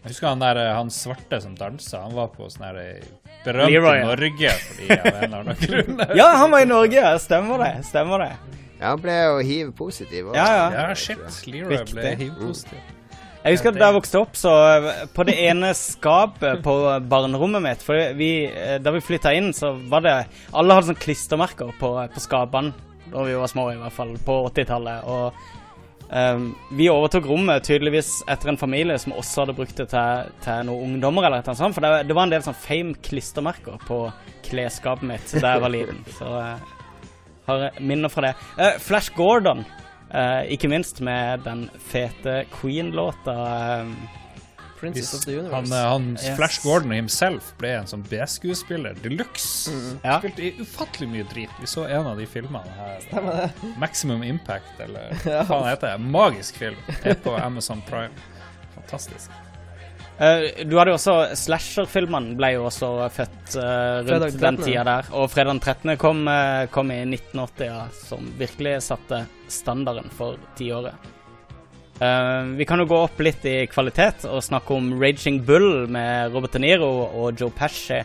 Jeg husker han der, han svarte som dansa. Han var på sånn her eh, berømt Leroy, i ja. Norge fordi av en eller annen grunn. Ja, han var i Norge! Stemmer det. Stemmer det. Ja, han ble jo hiv-positiv. også. Ja, ja. Ja, shit. Leroy ble Riktig. hiv-positiv. Jeg husker at da jeg vokste opp, så eh, på det ene skapet på barnerommet mitt For vi, eh, da vi flytta inn, så var det Alle hadde sånn klistremerker på, på skapene da vi var små, i hvert fall, på 80-tallet. Og ehm, vi overtok rommet tydeligvis etter en familie som også hadde brukt det til, til noen ungdommer, eller noe sånt. For det, det var en del sånn fame-klistremerker på klesskapet mitt da jeg var liten. Så jeg har minner fra det. Uh, Flash Gordon. uh, ikke minst med den fete Queen-låta. ehm, Princess of the Han, Universe. Han, han Yes. Flash Gordon himself ble en sånn B-skuespiller de luxe. ja. Spilte i ufattelig mye drit. Vi så en av de filmene her. Maximum Impact, eller hva faen heter det? Magisk film. Er på Amazon Prime. Fantastisk. Uh, du hadde jo også Slasher-filmene ble jo også født uh, rundt den den 13.. tida der. Og fredag den 13. kom, uh, kom i 1980, ja, som virkelig satte standarden for tiåret. Eh, vi kan jo gå opp litt i kvalitet og snakke om Raging Bull med Robert De Niro og Joe Pesci.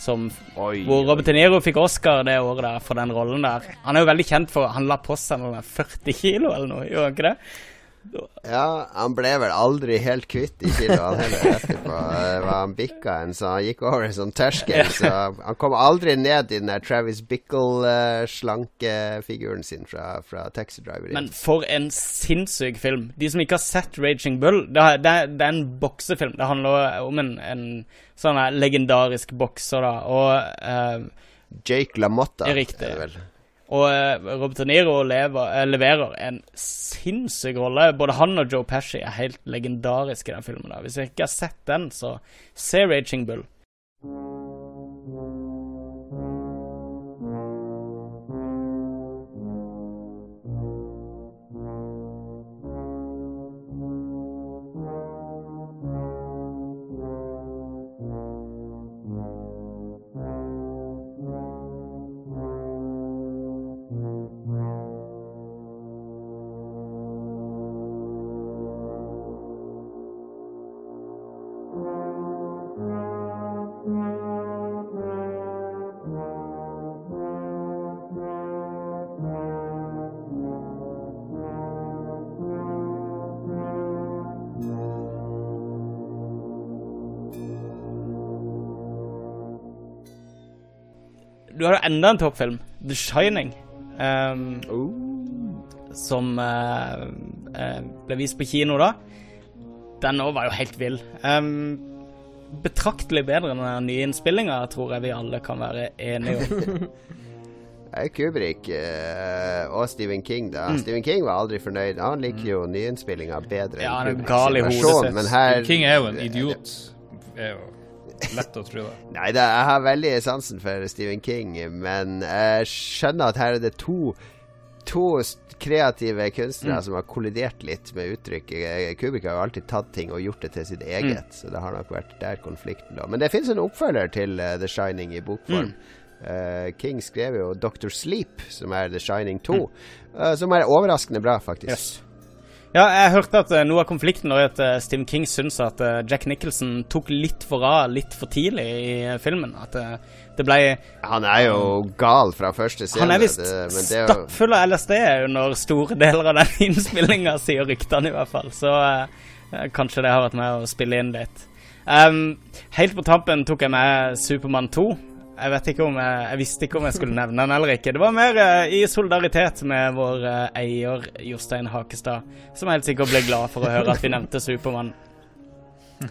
Som, Oi, hvor. Robert De Niro fikk Oscar det året der for den rollen der. Han er jo veldig kjent for Han la på seg noe med 40 kilo eller noe, gjorde han ikke det? Ja, han ble vel aldri helt kvitt i kiloene heller, etterpå. Han bikka en, så han gikk over en sånn terskel. Så han kom aldri ned i den der Travis Bickle-slankefiguren sin fra, fra Taxi Driver. Men for en sinnssyk film. De som ikke har sett Raging Bull Det, er- det, er- en boksefilm. Det handler om en, en sånn legendarisk bokser, da. Og, uh, Jake LaMotta. Riktig. er det vel. Og eh, Robert De Niro lever, eh, leverer en sinnssyk rolle. Både han og Joe Pesci er helt legendariske i den filmen. da Hvis jeg ikke har sett den, så se Raging Bull. Enda en toppfilm, The Shining. Um, Oh. som uh, uh, ble vist på kino da. Den òg var jo helt vill. Um, betraktelig bedre enn den nye innspillinga, tror jeg vi alle kan være enige om. Kubrick eh, og Stephen King, da. Stephen King var aldri fornøyd. Han liker jo nyinnspillinga bedre Mm. Ja, han er gal i hodet sitt. King er jo en idiot. Er jo lett å tro det. Nei, da, jeg har veldig sansen for Stephen King, men jeg skjønner at her er det to To kreative kunstnere Mm. som har kollidert litt med uttrykket. Eh, Kubrick har jo alltid tatt ting og gjort det til sitt eget, Mm. så det har nok vært der konflikten lå. Men det fins en oppfølger til uh, The Shining i bokform. Mm. Uh, King skrev jo Dr. Sleep, som er The Shining 2, uh, som er overraskende bra, faktisk. Mm. Yes. Ja, jeg hørte at eh, noe av konflikten var at Stim Stephen King syns at eh, Jack Nicholson tok litt for av litt for tidlig i eh, filmen. At eh, det ble Han er jo gal fra første scene. Han er visst stappfull av LSD under store deler av den innspillinga, sier ryktene i hvert fall. Så uh, kanskje det har vært med å spille inn litt. Um, helt på tampen tok jeg med Supermann 2. Jeg vet ikke om jeg, jeg visste ikke om jeg skulle nevne den eller ikke. Det var mer eh, i solidaritet med vår eh, eier Jostein Hakestad, som helt sikkert ble glad for å høre at vi nevnte Supermann.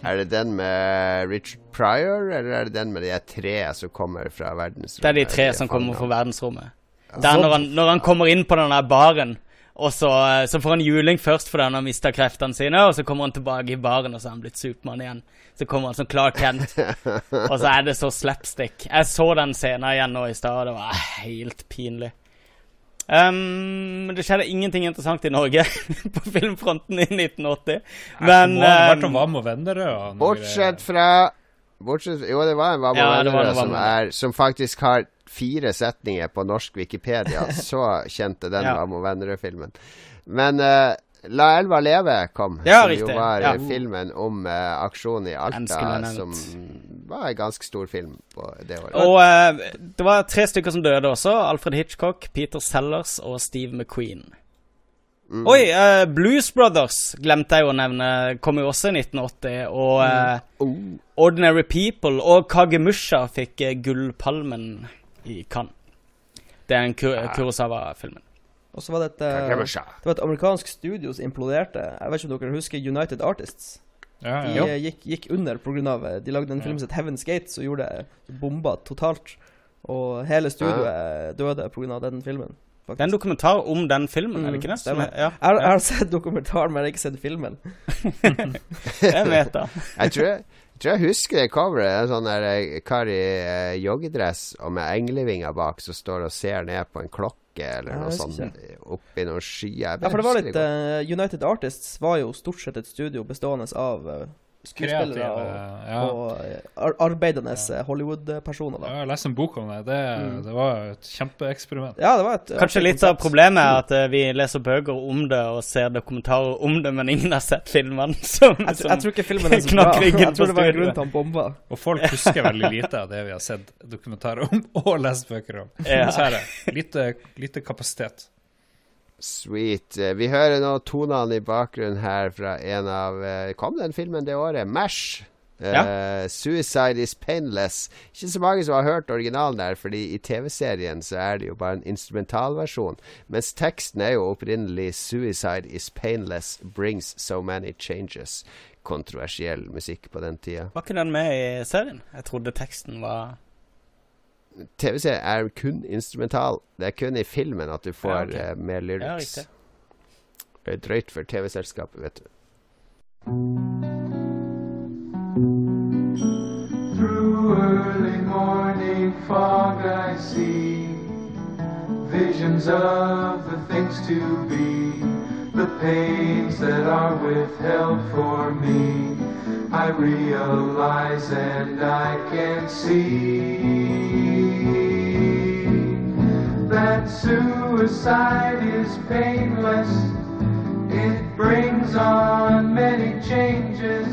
Er det den med Richard Pryor, eller er det den med de tre som kommer fra verdensrommet? Det er de tre som kommer fra verdensrommet. Det er når han, når han kommer inn på den der baren, og så, eh, så får han juling først fordi han har mista kreftene sine, og så kommer han tilbake i baren, og så er han blitt Supermann igjen. Så kommer han som Clark Kent, og så er det så slapstick. Jeg så den scenen igjen nå i stad, og det var helt pinlig. Um, det skjedde ingenting interessant i Norge på filmfronten i 1980. Men det må ha vært om Vam og Vennerød. Bortsett fra bortsett, Jo, det var en Hva og Ja, det Vennerød som, som faktisk har fire setninger på norsk Wikipedia. Så kjente den Ja. Amo Vennerød-filmen. Men uh, La elva leve kom, Ja, som riktig. jo var Ja. eh, filmen om uh, aksjonen i Alta, som var en ganske stor film på det året. Og uh, det var tre stykker som døde også. Alfred Hitchcock, Peter Sellers og Steve McQueen. Mm. Oi, uh, Blues Brothers glemte jeg å nevne. Kom jo også i 1980. Og eh, Oh. Ordinary People og Kagemusha fikk uh, Gullpalmen i Cannes. Det er en Ku Kurosawa-filmen. Og så var det et, eh, det var et amerikansk studio som imploderte. Jeg vet ikke om dere husker United Artists? Ja, De ja. De gikk, gikk under pga. De lagde en film som het Heaven's Gate, som gjorde det bomba totalt. Og hele studioet døde pga. den filmen. Det er en dokumentar om den filmen, er det ikke det? Som stemmer. er- Ja, Jeg, har- jeg har sett dokumentaren, men jeg har ikke sett filmen. jeg vet det. Jeg tror jeg tror jeg husker det coveret. En sånn der eh, kar i eh, joggedress og med englevinger bak som står og ser ned på en klokke eller Ja, noe sånt oppi noen skyer. Ja, for det var litt eh, United Artists var jo stort sett et studio bestående av uh, skuespillere Kreative, og, ja. og eh, ar arbeidende eh, Hollywood-personer. Ja, Jeg har lest en bok om det. Det, Mm. det var et kjempeeksperiment. Ja, det var et Kanskje artig litt av problemet er at eh, vi leser bøker om det og ser dokumentarer om det, men ingen har sett filmene. Som, Jeg, som jeg tror ikke filmen er så bra. Jeg tror det var en grunn til han bomba. Og folk husker veldig lite av det vi har sett dokumentarer om og lest bøker om. Ja. Dessverre. Lite, lite kapasitet. Sweet. Eh, Vi hører nå tonene i bakgrunnen her fra en av eh, Kom den filmen det året? Mash. Eh, 'Suicide Is Painless'. Ikke så mange som har hørt originalen der, fordi i TV-serien så er det jo bare en instrumentalversjon. Mens teksten er jo opprinnelig 'Suicide Is Painless Brings So Many Changes'. Kontroversiell musikk på den tida. Var ikke den med i serien? Jeg trodde teksten var TV-serien er kun instrumental. Det er kun i filmen at du får Ja, okay. uh, mer lyrics. Ja, det er drøyt for TV-selskapet, vet du. Through early morning fog I see visions of the things to be, the pains that are withheld for me. I realize and I can see that suicide is painless. It brings on many changes.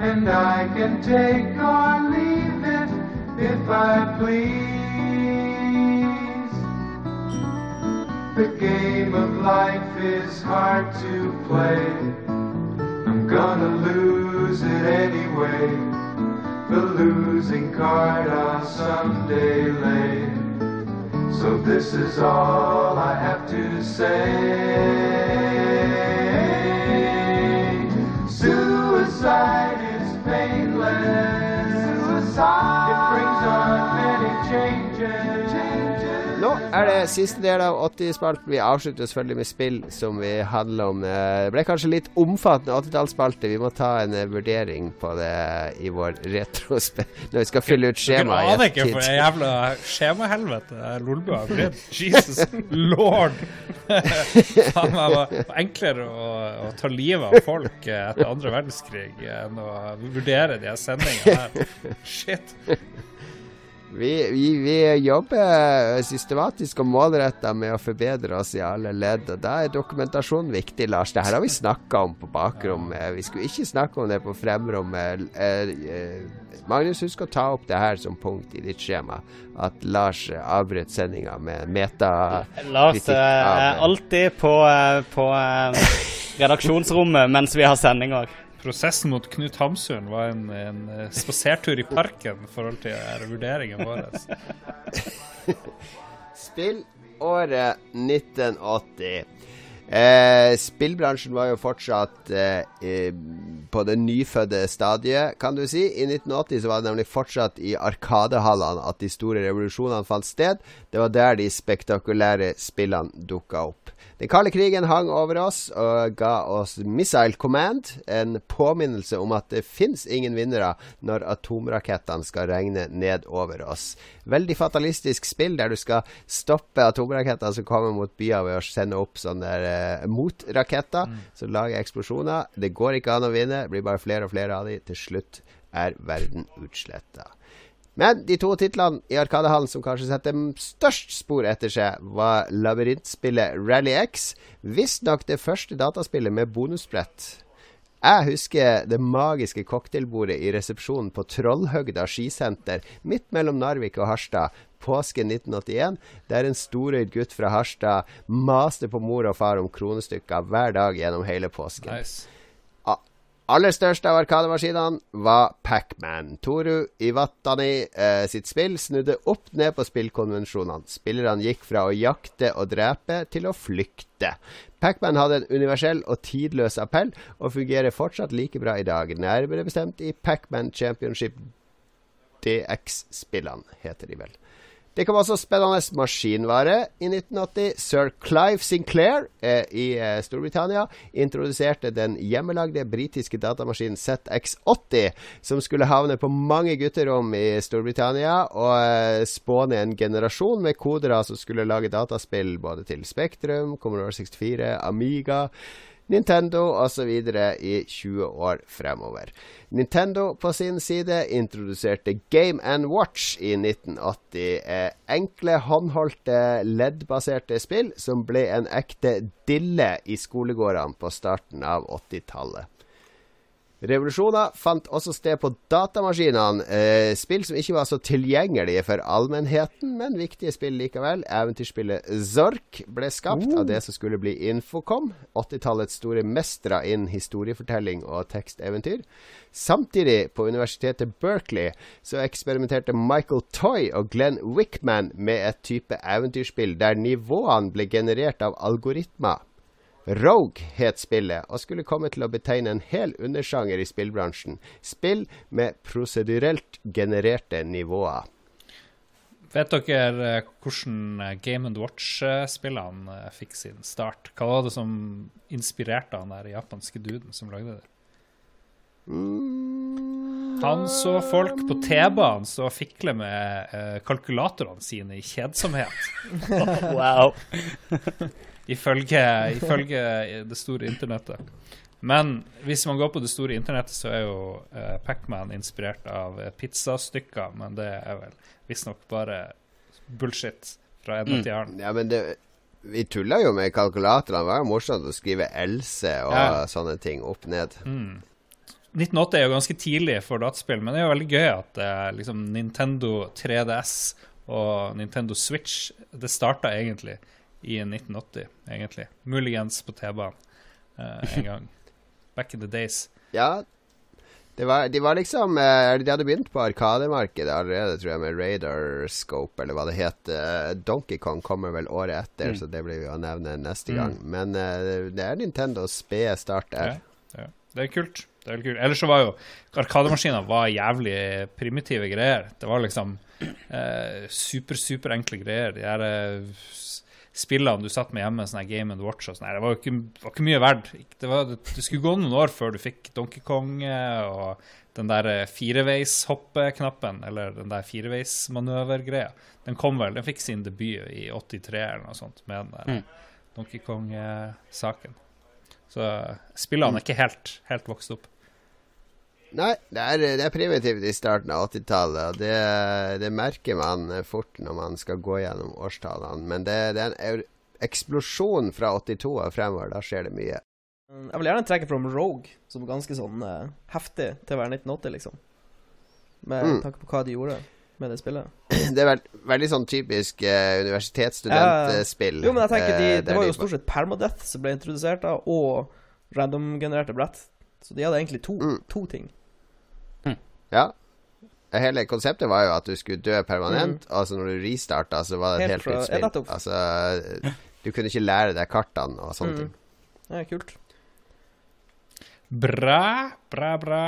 And I can take or leave it if I please. The game of life is hard to play. I'm gonna lose it anyway. the losing card I'll someday lay. So this is all I have to say. Suicide is painless. Suicide. Er det siste del av 80-spalten. Vi avslutter selvfølgelig med spill som vi handler om. Eh, Det ble kanskje litt omfattende 80-tallsspalte. Vi må ta en eh, vurdering på det i vår retrospe... Når vi skal fylle ut Dere skjemaet. aner ikke for det jævla skjemahelvete Lolbua har blitt. Jesus lord! Faen meg var enklere å, å ta livet av folk eh, etter andre verdenskrig enn å vurdere de sendingene her. Shit. Vi, vi, vi jobber systematisk og målretta med å forbedre oss i alle ledd. Og da er dokumentasjon viktig, Lars. Det her har vi snakka om på bakrommet. Vi skulle ikke snakke om det på fremrommet. Eh, eh, Magnus, husk å ta opp det her som punkt i ditt skjema. At Lars avbrøt sendinga med meta... Lars eh, er alltid på, på redaksjonsrommet mens vi har sending òg. Prosessen mot Knut Hamsun var en, en eh, spasertur i parken i forhold til eh, vurderingen vår. Spill året 1980. Eh, spillbransjen var jo fortsatt eh, på det nyfødte stadiet, kan du si. I 1980 så var det nemlig fortsatt i arkadehallene at de store revolusjonene fant sted. Det var der de spektakulære spillene dukka opp. Den kalde krigen hang over oss og ga oss Missile Command, en påminnelse om at det fins ingen vinnere når atomrakettene skal regne ned over oss. Veldig fatalistisk spill der du skal stoppe atomraketter som kommer mot byer ved å sende opp sånne eh, motraketter som lager eksplosjoner. Det går ikke an å vinne, det blir bare flere og flere av de. Til slutt er verden utsletta. Men de to titlene i Arkadehallen som kanskje setter størst spor etter seg, var labyrintspillet Rally X. Visstnok det første dataspillet med bonusbrett. Jeg husker det magiske cocktailbordet i resepsjonen på Trollhøgda skisenter midt mellom Narvik og Harstad påsken 1981, der en storøyd gutt fra Harstad maste på mor og far om kronestykker hver dag gjennom hele påsken. Nice. Aller største av arkademaskinene var Pacman. Toru Iwatani eh, sitt spill snudde opp ned på spillkonvensjonene. Spillerne gikk fra å jakte og drepe til å flykte. Pacman hadde en universell og tidløs appell, og fungerer fortsatt like bra i dag. Nærmere bestemt i Pacman Championship DX-spillene, heter de vel. Det kom også spennende maskinvare i 1980. Sir Clive Sinclair eh, i eh, Storbritannia introduserte den hjemmelagde britiske datamaskinen ZX80, som skulle havne på mange gutterom i Storbritannia og eh, spåne en generasjon med kodere som skulle lage dataspill både til Spektrum, Commodore 64, Amiga. Nintendo osv. i 20 år fremover. Nintendo på sin side introduserte Game and Watch i 1980. Eh, enkle, håndholdte, LED-baserte spill som ble en ekte dille i skolegårdene på starten av 80-tallet. Revolusjoner fant også sted på datamaskinene. Eh, spill som ikke var så tilgjengelige for allmennheten, men viktige spill likevel. Eventyrspillet Zork ble skapt av det som skulle bli Infocom. 80-tallets store mestere innen historiefortelling og teksteventyr. Samtidig, på universitetet Berkeley, så eksperimenterte Michael Toy og Glenn Wickman med et type eventyrspill der nivåene ble generert av algoritmer. Rogue het spillet, og skulle komme til å betegne en hel undersjanger i spillbransjen. Spill med prosedurelt genererte nivåer. Vet dere eh, hvordan eh, Game and Watch-spillene eh, fikk sin start? Hva var det som inspirerte han der japanske duden som lagde det? Han så folk på T-banen stå og fikle med kalkulatorene sine i kjedsomhet. Wow. Ifølge, ifølge det store internettet. Men hvis man går på det store internettet, så er jo uh, Pacman inspirert av eh, pizzastykker, men det er vel visstnok bare bullshit fra ende til annen Ja, men det, vi tulla jo med kalkulatorene. Det var jo morsomt å skrive Else og Ja. sånne ting opp ned. 1980 er jo ganske tidlig for dataspill, men det er jo veldig gøy at uh, liksom Nintendo 3DS og Nintendo Switch Det starta egentlig i 1980, egentlig. Muligens på T-banen uh, en gang. Back in the days. Ja, Det var, de var liksom eh, De hadde begynt på Arkademarkedet allerede, tror jeg, med Radarscope, eller hva det het. Eh, Donkey Kong kommer vel året etter, Mm. så det blir vi å nevne neste Mm. gang. Men det er Nintendos spede start der. Ja, ja. Det er kult. Det er kult. Ellers så var jo Arkademaskiner var jævlig primitive greier. Det var liksom eh, super, super enkle greier. De her spillene du satt med hjemme, sånn Game and Watch og sånn, det var jo ikke, var ikke mye verdt. Det, var, det skulle gå noen år før du fikk Donkey Kong eh, og den der eh, fireveishoppeknappen, eller den der fireveismanøvergreia. Den kom vel, den fikk sin debut i 83 eller noe sånt, med den Mm. Donkey Kong-saken. Så spillene er ikke helt, helt vokst opp. Nei, det er, det er primitivt i starten av 80-tallet, og det, det merker man eh, fort når man skal gå gjennom årstallene. Men det, det er en eksplosjon fra 82 og fremover. Da skjer det mye. Jeg vil gjerne trekke fram Rogue som ganske sånn uh, heftig til å være 1980, liksom. Med Mm. tanke på hva de gjorde med det spillet. Det er veld, veldig sånn typisk uh, universitetsstudentspill. Jo, men jeg tenker de, eh, Det var jo stort sett Permadeath som ble introdusert da, og random-genererte brett. Så de hadde egentlig to, Mm. to ting. Ja. Hele konseptet var jo at du skulle dø permanent. Altså når du restarta, så var det et Mm. helt Helt nytt spill. Altså, du kunne ikke lære deg kartene og sånne Mm. ting. er kult. Bra, bra, bra.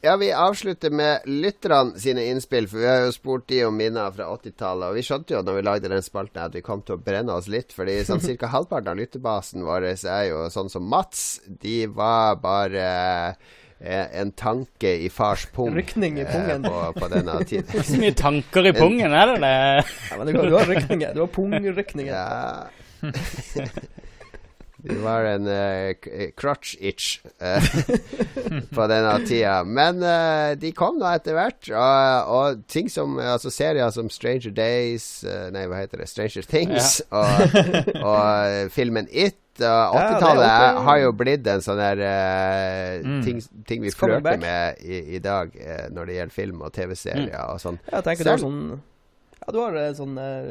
Ja, vi avslutter med lytterne sine innspill, for vi har jo spurt de om minner fra 80-tallet. Og vi skjønte jo når vi lagde den spalten at vi kom til å brenne oss litt, fordi sånn cirka halvparten av lytterbasen vår er jo sånn som Mats. De var bare eh, en tanke i fars pung Rykning i eh, pungen. på, på denne tiden. Så mye tanker i pungen, er det det? Ja, men du, har- du har rykninger. Du har pungrykninger. Ja. Det var en uh, crutch crotch itch uh, på denne tida. Men uh, de kom nå etter hvert. Og, og ting som Altså serier som Stranger Days eh, Nei, hva heter det? Stranger Things. Og, og eh, filmen It. Og er 80-tallet ja, har jo blitt en sånn der eh, Mm. ting, ting vi flørter med i, i dag eh, når det gjelder film og TV-serier og sånn. Ja, jeg tenker du har sånn Ja, du har eh, sånn eh,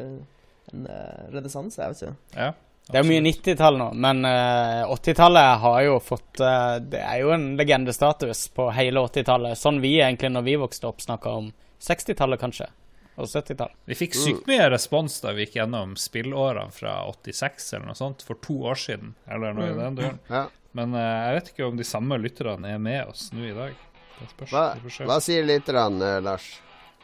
en uh, renessanse, jeg vet ikke. Ja. Det er mye 90-tall nå, men uh, 80-tallet har jo fått uh, Det er jo en legendestatus på hele 80-tallet. Sånn vi egentlig, når vi vokste opp, snakka om 60-tallet, kanskje. Og 70-tall. Vi fikk sykt mye respons da vi gikk gjennom spillårene fra 86 eller noe sånt, for to år siden. Eller noe i den duren. Ja. Men uh, jeg vet ikke om de samme lytterne er med oss nå i dag. Hva, hva sier lytterne, eh, Lars?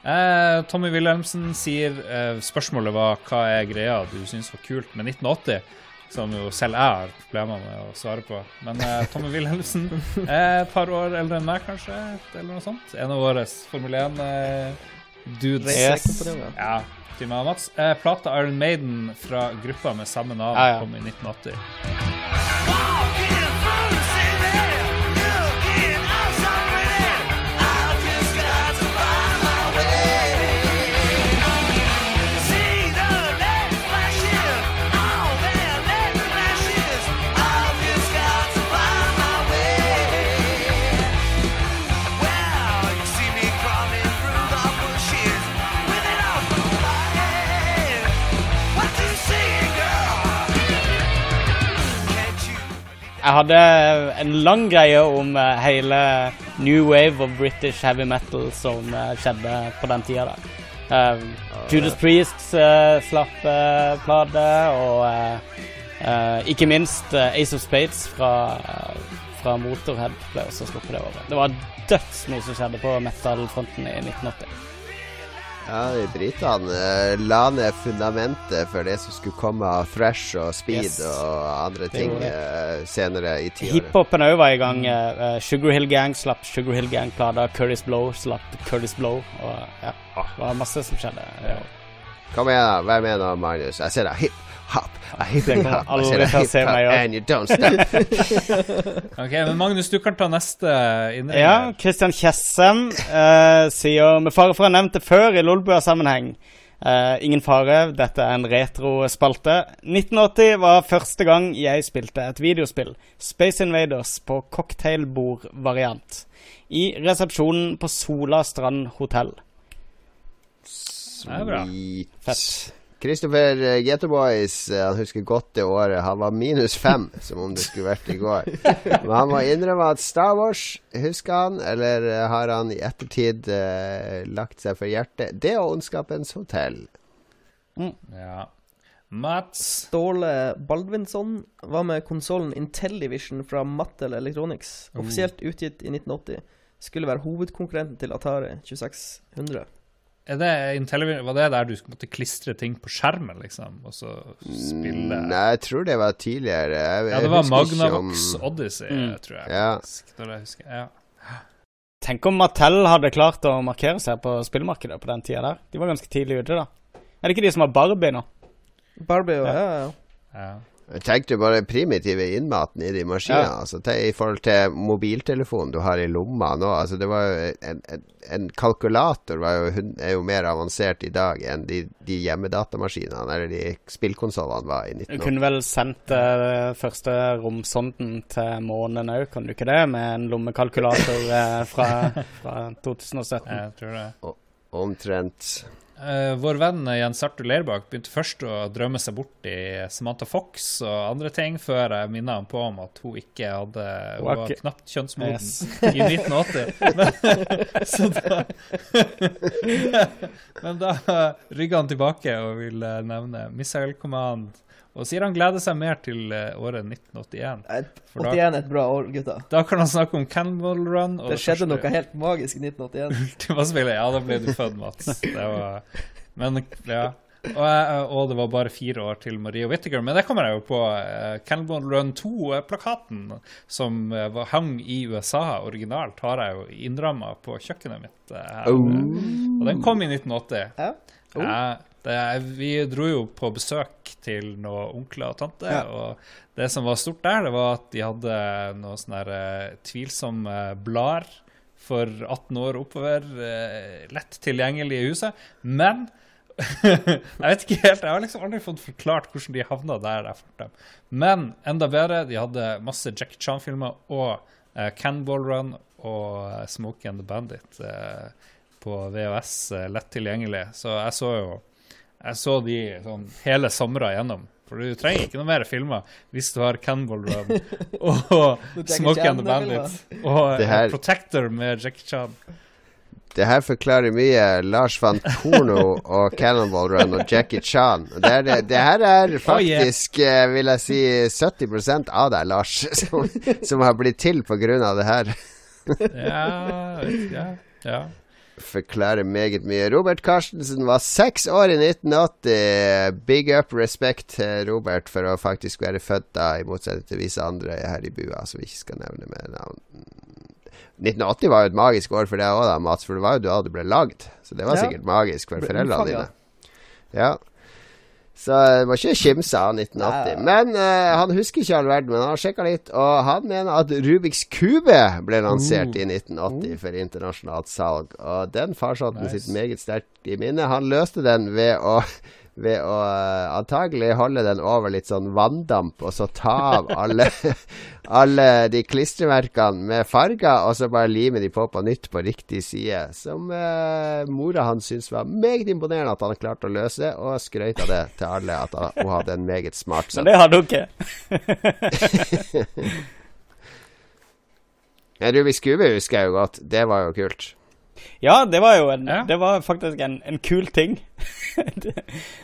Eh, Tommy Wilhelmsen sier eh, spørsmålet var hva er greia du syns var kult med 1980, som jo selv jeg har problemer med å svare på. Men eh, Tommy Wilhelmsen, er et par år eldre enn meg kanskje, eller noe sånt. En av våre Formel 1-dudes. Yes. Ja, til meg og Mats. Eh, plata Iron Maiden fra gruppa med samme navn Ja, ja. kom i 1980. Jeg hadde en lang greie om eh, hele new wave of British heavy metal som eh, skjedde på den tida da. Eh, Judas Priest uh, slapp uh, plate, og ikke minst Ace of Spades fra, fra Motorhead ble også sluppet det året. Det var døds mye som skjedde på metal-fronten i 1980. Ja, de britene eh, la ned fundamentet for det som skulle komme av thrash og speed Yes. og andre ting eh, senere i tiåret. Hiphopen òg var i gang. Uh, Sugar Hill Gang slapp Sugar Hill Gang-plata. Curtis Blow slapp Curtis Blow. Og ja, det var masse som skjedde. Ja. Kom igjen, da. Vær med nå, Magnus. Jeg ser deg hip hop, a hip Det hop. I said til hip hop, and you don't stop. Ok, men Magnus, du kan ta neste innring. Ja. Christian Kjessem uh, sier med fare for å ha nevnt det før i Lolbua-sammenheng. Uh, ingen fare, dette er en retrospalte. 1980 var første gang jeg spilte et videospill. Space Invaders på cocktailbord-variant. I resepsjonen på Sola Strand hotell. Det er bra. Fett. Christopher uh, Ghetto Boys, eh, han husker godt det året. Han var minus fem, som om det skulle vært i går. Men han må innrømme at Star Wars husker han, eller eh, har han i ettertid eh, lagt seg for hjertet. Det og Ondskapens hotell. Ja. Mats Ståle Baldvinsson var med konsollen Intellivision fra Mattel Electronics. Offisielt utgitt i 1980. Skulle være hovedkonkurrenten til Atari 2600. er det Intellivision, Var det der du måtte klistre ting på skjermen, liksom? Og så spille Mm, Nei, jeg tror det var tidligere. Jeg, Ja, det var Magnavox om- Odyssey, Mm. tror jeg. Ja. faktisk, når jeg husker. Ja. Tenk om Mattel hadde klart å markere seg på spillmarkedet på den tida der. De var ganske tidlig ute, da. Er det ikke de som har Barbie nå? Barbie ja. ja, ja. Ja. Jeg tenkte bare primitive innmaten i de maskinene. Ja. Altså, I forhold til mobiltelefonen du har i lomma nå. Altså, det var jo en, en, en kalkulator var jo, er jo mer avansert i dag enn de, de hjemmedatamaskinene eller de spillkonsollene var i Du kunne vel sendt eh, første romsonden til månen òg, kan du ikke det? Med en lommekalkulator eh, fra, fra 2017. Jeg tror det. Omtrent. Eh, vår venn Jens Arthur Leirbakk begynte først å drømme seg bort i Samantha Fox og andre ting, før jeg minnet ham på om at hun ikke hadde Hun var knapt kjønnsmoden Yes. i 1980. Men, så da Men da rygga han tilbake og ville nevne Missile Command. Og sier han gleder seg mer til eh, året 1981. Da- 81 er et bra år, gutta. Da kan han snakke om Cannonball Run. Og Det skjedde første- noe helt magisk i 1981. Ultimaspillet. Ja, da ble du født, Mats. Det var Men, ja. Og, jeg, og det var bare fire år til Marie Whittaker. Men det kommer jeg jo på. Uh, Cannonball Run 2-plakaten som var, hang i USA originalt, har jeg jo innramma på kjøkkenet mitt. her. Og den kom i 1980. Ja. Oh. Ja, det, er- vi dro jo på besøk til noen onkler og tante, Ja. og det som var stort der, det var at de hadde noen sånne eh, tvilsomme blader for 18 år oppover, eh, lett tilgjengelig i huset. Men jeg vet ikke helt, jeg har liksom aldri fått forklart hvordan de havna der jeg fant dem. Men enda bedre, de hadde masse Jack Chan-filmer og uh, Canball Run og Smoke and the Bandit uh, på VHS uh, lett tilgjengelig. Så jeg så jo jeg så de sånn hele somra igjennom. For du trenger ikke noe mer filmer hvis du har Cannonball Run og Smoke and the Bandit og eh, her- Protector med Jackie Chan. Det her forklarer mye. Lars van porno og Cannonball Run og Jackie Chan. Det, er, det, det her er faktisk, eh, vil jeg si, 70% av deg, Lars, som, som har blitt til på grunn av det her. Ja, ja, ja. Forklarer meget mye. Robert Carstensen var seks år i 1980. Big up respect til Robert for å faktisk være født da, i motsetning til visse andre her i bua, som vi ikke skal nevne med navn. 1980 var jo et magisk år for deg òg, Mats, for det var jo da du ble lagd. Så det var Ja. sikkert magisk for foreldrene dine. Ja. Så det var ikke kimse av 1980. Nei. Men uh, han husker ikke all verden, men han har sjekka litt, og han mener at Rubiks kube ble lansert i 1980 for internasjonalt salg. Og den farsotten Nice. sitter meget sterkt i minnet. Han løste den ved å ved å eh, antagelig holde den over litt sånn vanndamp, og så ta av alle, alle de klistremerkene med farger, og så bare lime de på på nytt på riktig side. Som eh, mora hans syntes var meget imponerende at han klarte å løse, og skrøt av det til alle at han- hun hadde en meget smart Men det hadde hun ikke. En Rubiks kube husker jeg jo godt. Det var jo kult. Ja, det var jo en, Ja. det var faktisk en, en kul ting.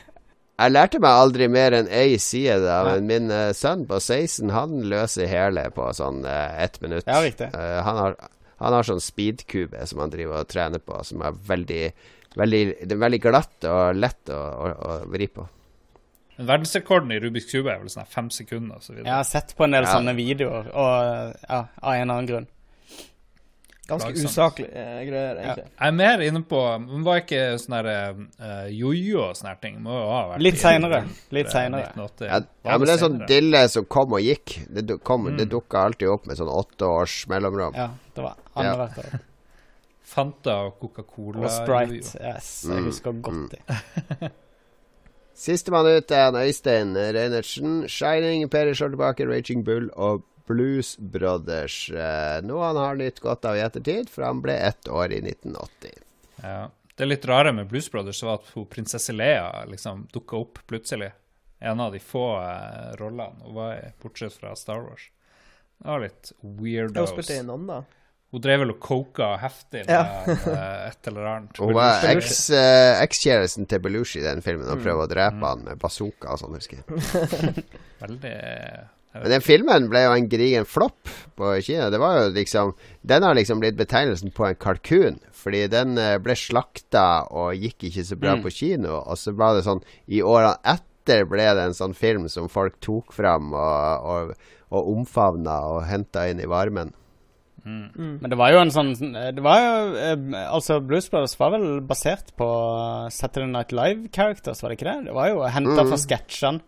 Jeg lærte meg aldri mer enn ei side, da, men min uh, sønn på 16 han løser hele på sånn uh, ett minutt. Ja, riktig. Uh, han, har, han har sånn speedkube som han driver og trener på, som er veldig, veldig, er veldig glatt og lett å, å, å vri på. Verdensrekorden i Rubiks kube er vel sånn fem sekunder og så videre. Jeg har sett på en del Ja. sånne videoer, og ja, av en eller annen grunn. Ganske Plagsomt. usaklige eh, greier, egentlig. Jeg er mer inne på Men var ikke sånn der uh, jojo og sånne ting? Må jo ha vært Litt seinere. Litt seinere. Ja, ja, men det er sånn senere? dille som kom og gikk. Det, du- kom, det Mm. dukka alltid opp med sånn åtte års mellomrom. Ja, det var Ja. annethvert år. Fanta og Coca-Cola. Og Sprite. jojo. Yes, jeg Mm, husker godt det. Sistemann ut er Øystein Reinertsen. Shining, slår tilbake, Raging Bull og Blues Brothers. Eh, noe han har nytt godt av i ettertid, for han ble ett år i 1980. Ja. Det litt rare med Blues Brothers var at hun, prinsesse Lea liksom dukka opp plutselig. En av de få eh, rollene hun var i, bortsett fra Star Wars. Det var litt Hun weirdos. spilte i noen, da. Hun drev vel og coka heftig med Ja. eh, et eller annet. Hun var eh, ekskjæresten til Belushi i den filmen og prøvde å drepe han med bazooka og sånn, husker jeg. Veldig den filmen ble jo en gedigen flopp på Kina. Det var jo liksom Den har liksom blitt betegnelsen på en kalkun. Fordi den eh, ble slakta og gikk ikke så bra Mm. på kino. Og så var det sånn I årene etter ble det en sånn film som folk tok fram og, og, og omfavna og henta inn i varmen. Men det var jo en sånn Det var jo eh, Altså, Blues Brothers var vel basert på Saturday Night Live-characters, var det ikke det? Det var jo henta fra sketsjene.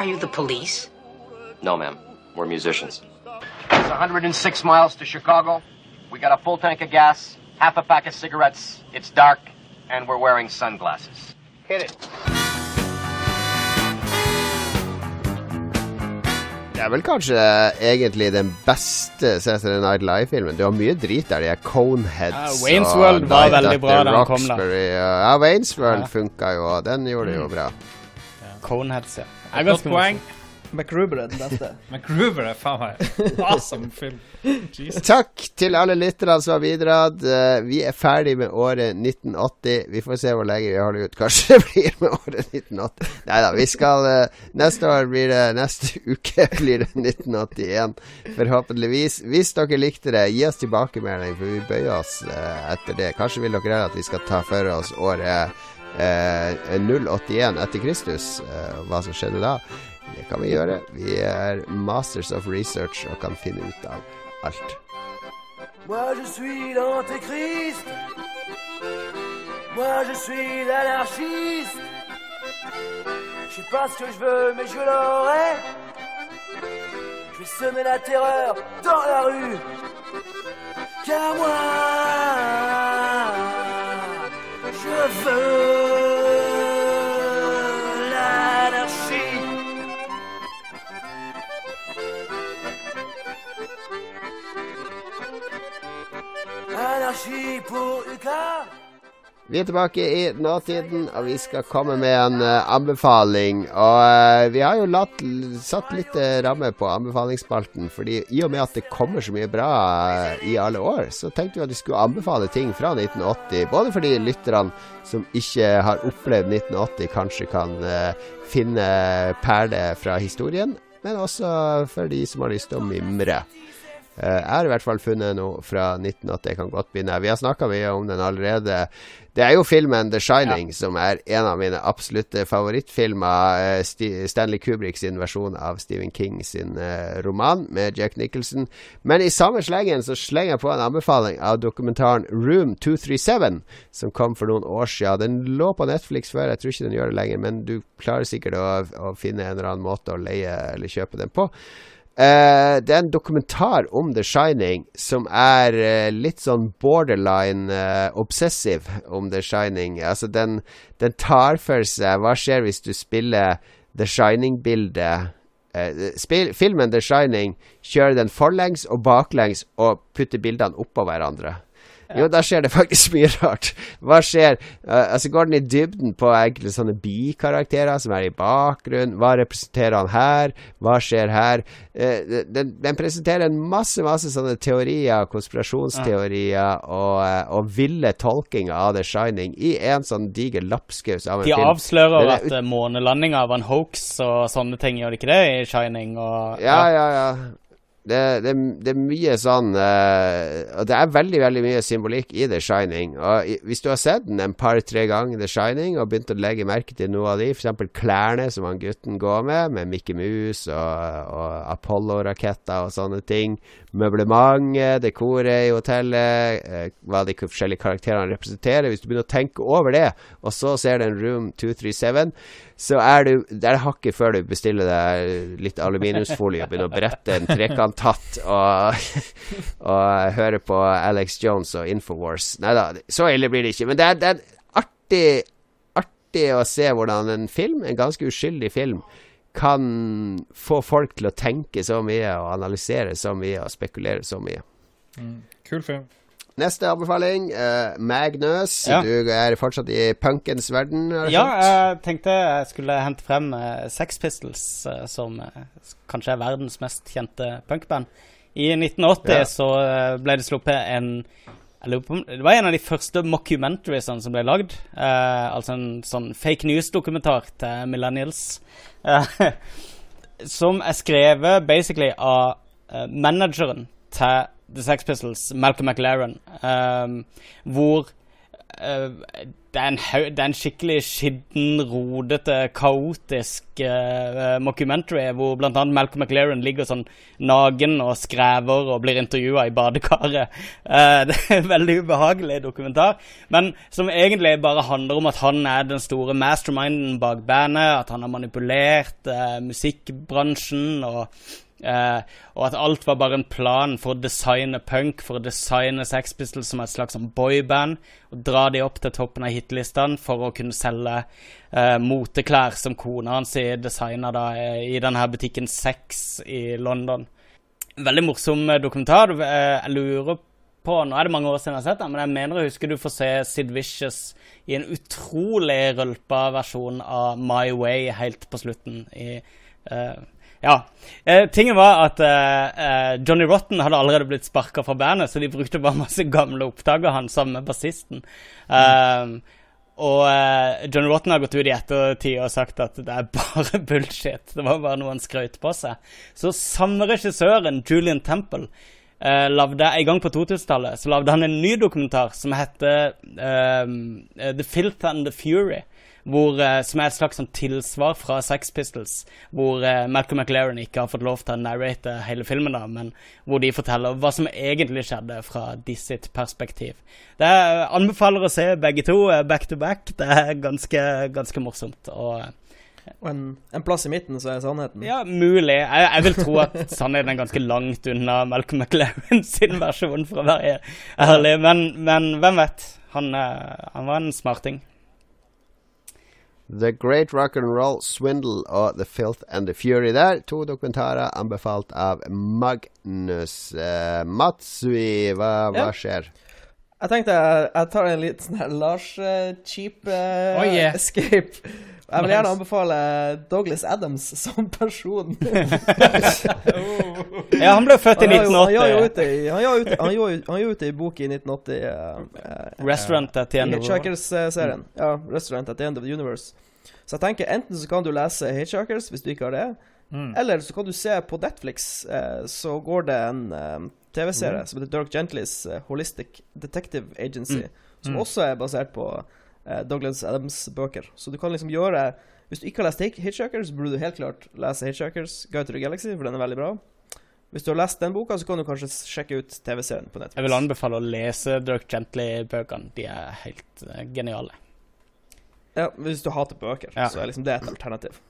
Are you the police? No, ma'am. We're musicians. It's 106 miles to Chicago. We got a full tank of gas, half a pack of cigarettes. It's dark, and we're wearing sunglasses. Hit it. Det er vel kanskje egentlig den beste Saturday Night Live-filmen. Du har mye drit der, de er Coneheads Ja, Wayne's og World var Night veldig bra da den kom, da. Ja, Wayne's World Ja. funka jo, og den gjorde det jo bra. Coneheads, ja. Jeg har Godt poeng. MacGruber er den beste. MacGruber er faen meg awesome film. Jesus. Takk til alle lytterne som har bidratt. Eh, vi er ferdig med året 1980. Vi får se hvor lenge vi holder ut. Kanskje det blir med året 1980. Nei da, vi skal eh, Neste år blir det Neste uke blir det 1981. Forhåpentligvis. Hvis dere likte det, gi oss tilbakemelding, for vi bøyer oss eh, etter det. Kanskje vil dere at vi skal ta for oss året eh, 081 etter Kristus, eh, hva som skjedde da. Det kan er masters of research og kan finne. Moi je suis l'antéchrist. Moi je suis l'anarchiste. Je sais pas ce que je veux, mais je l'aurai. Je vais semer la terreur dans la rue. Car moi, je veux Anarchie på Uka. Vi er tilbake i nåtiden, og vi skal komme med en uh, anbefaling. Og uh, vi har jo latt, satt litt uh, ramme på anbefalingsspalten, fordi i og med at det kommer så mye bra i alle år, så tenkte vi at vi skulle anbefale ting fra 1980. Både fordi lytterne som ikke har opplevd 1980, kanskje kan finne perler fra historien, men også for de som har lyst til å mimre. Eh, jeg har i hvert fall funnet noe fra 1980 jeg kan godt begynne. Vi har snakka mye om den allerede. Det er jo filmen The Shining som er en av mine absolutte favorittfilmer. eh, Stanley Kubrick sin versjon av Stephen King sin eh, roman med Jack Nicholson. Men i samme slengen så slenger jeg på en anbefaling av dokumentaren Room 237, som kom for noen år siden. Den lå på Netflix før, jeg tror ikke den gjør det lenger, men du klarer sikkert å, å finne en eller annen måte å leie eller kjøpe den på. Eh, det er en dokumentar om The Shining som er eh, litt sånn borderline eh, obsessive om The Shining. Altså, den, den tar for seg Hva skjer hvis du spiller The Shining-bildet spill, Filmen The Shining kjører den forlengs og baklengs og putter bildene oppå hverandre. Jo, da skjer det faktisk mye rart. Hva skjer? Uh, altså Går den i dybden på enkelte sånne bikarakterer som er i bakgrunnen? Hva representerer han her? Hva skjer her? Uh, den, den presenterer en masse masse sånne teorier, konspirasjonsteorier og, uh, og ville tolkinger av The Shining i en sånn diger lapskaus av en De film. avslører Den er at eh, månelandinga var en hoax og sånne ting, gjør de ikke det i Shining? Og, Ja, ja, ja. Det, det, det er mye sånn uh, Og det er veldig veldig mye symbolikk i The Shining. Og i, Hvis du har sett den en par-tre ganger, The Shining, og begynt å legge merke til noe av de, f.eks. klærne som han gutten går med, med Mickey Mouse og, og Apollo-raketter og sånne ting, møblementet, dekoret i hotellet, uh, hva de forskjellige karakterene representerer Hvis du begynner å tenke over det, og så ser du en Room 237 så er du Det er hakket før du bestiller deg litt aluminiumsfolie og begynner å brette en trekanthatt og, og høre på Alex Jones og Infowars. Nei da, så ille blir det ikke. Men det er, det er artig, artig å se hvordan en film, en ganske uskyldig film, kan få folk til å tenke så mye og analysere så mye og spekulere så mye. Mm. Kul film. Neste anbefaling, uh, Magnus. Ja. Du er fortsatt i punkens verden. Ja, jeg tenkte jeg skulle hente frem uh, Sex Pistols, uh, som kanskje er verdens mest kjente punkband. I 1980 Ja. så ble det sluppet en på Det var en av de første mockumentariesene som ble lagd. altså en sånn fake news-dokumentar til millennials. som er skrevet basically av manageren til The Sex Pistols, Malcolm McLaren, um, hvor uh, det, er en, det er en skikkelig skitten, rodete, kaotisk uh, mockumentary hvor annet Malcolm McLaren ligger sånn nagen og skrever og blir intervjua i badekaret. Uh, det er en veldig ubehagelig dokumentar, men som egentlig bare handler om at han er den store masterminden bak bandet, at han har manipulert uh, musikkbransjen og Eh, og at alt var bare en plan for å designe punk, for å designe Sex Pistols som et slags sånn boyband. Og dra de opp til toppen av hitlistene for å kunne selge eh, moteklær som kona hans designa eh, i denne butikken Sex i London. Veldig morsom eh, dokumentar. Eh, jeg lurer på Nå er det mange år siden jeg har sett den, men jeg mener jeg husker du får se Sid Vicious i en utrolig rølpa versjon av My Way helt på slutten. i eh, ja. Eh, tingen var at eh, eh, Johnny Rotten hadde allerede blitt sparka fra bandet, så de brukte bare masse gamle opptak av han sammen med bassisten. Eh, og eh, Johnny Rotten har gått ut i ettertid og sagt at det er bare bullshit. Det var bare noe han skrøt på seg. Så samme regissøren, Julian Temple, eh, lavde, en gang på 2000-tallet så lagde han en ny dokumentar som heter eh, The Filth and the Fury. Hvor, eh, som er et slags sånn tilsvar fra Sex Pistols, hvor eh, Malcolm McLaren ikke har fått lov til å narrate hele filmen, da, men hvor de forteller hva som egentlig skjedde fra de sitt perspektiv. Det er, anbefaler å se begge to eh, back to back. Det er ganske, ganske morsomt. Og, Og en, en plass i midten, så er sannheten. ja, mulig. Jeg, jeg vil tro at sannheten er ganske langt unna Malcolm McLaren sin versjon, for å være ærlig. Men, men hvem vet? Han, eh, han var en smarting. The Great Rock and Roll Swindle og The Filth and the Fury der. To dokumentarer anbefalt av Magnus. Eh, Matsui, hva, hva skjer? Jeg tenkte jeg, jeg tar en litt sånn her Lars-cheap Oh, yeah. escape. Jeg vil gjerne anbefale Douglas Adams som person. Ja, han ble født i Han gjør jo- Han 1980. gjør jo ut ei- han gjorde ut- han jo- han gjør ut ei bok i 1980. Uh, uh, Restaurant at the End of the. Hitchhikers-serien. Ja, Restaurant at the End of the Universe. Så jeg tenker enten så kan du lese Hitchhikers hvis du ikke har det, Mm. eller så kan du se på Netflix, uh, så går det en eh, TV-serie Mm. som heter Dirk Gentlys eh, Holistic Detective Agency, Mm. som Mm. også er basert på Douglas Adams-bøker. Så du kan liksom gjøre Hvis du ikke har lest Hitch- Hitchhikers, burde du helt klart lese Hitchhikers Guide to the Galaxy, for den er veldig bra. Hvis du har lest den boka, så kan du kanskje sjekke ut TV-serien på Netflix. Jeg vil anbefale å lese Dirk Gently-bøkene. De er helt eh, geniale. Ja, Hvis du hater bøker, Ja. så er liksom det et alternativ.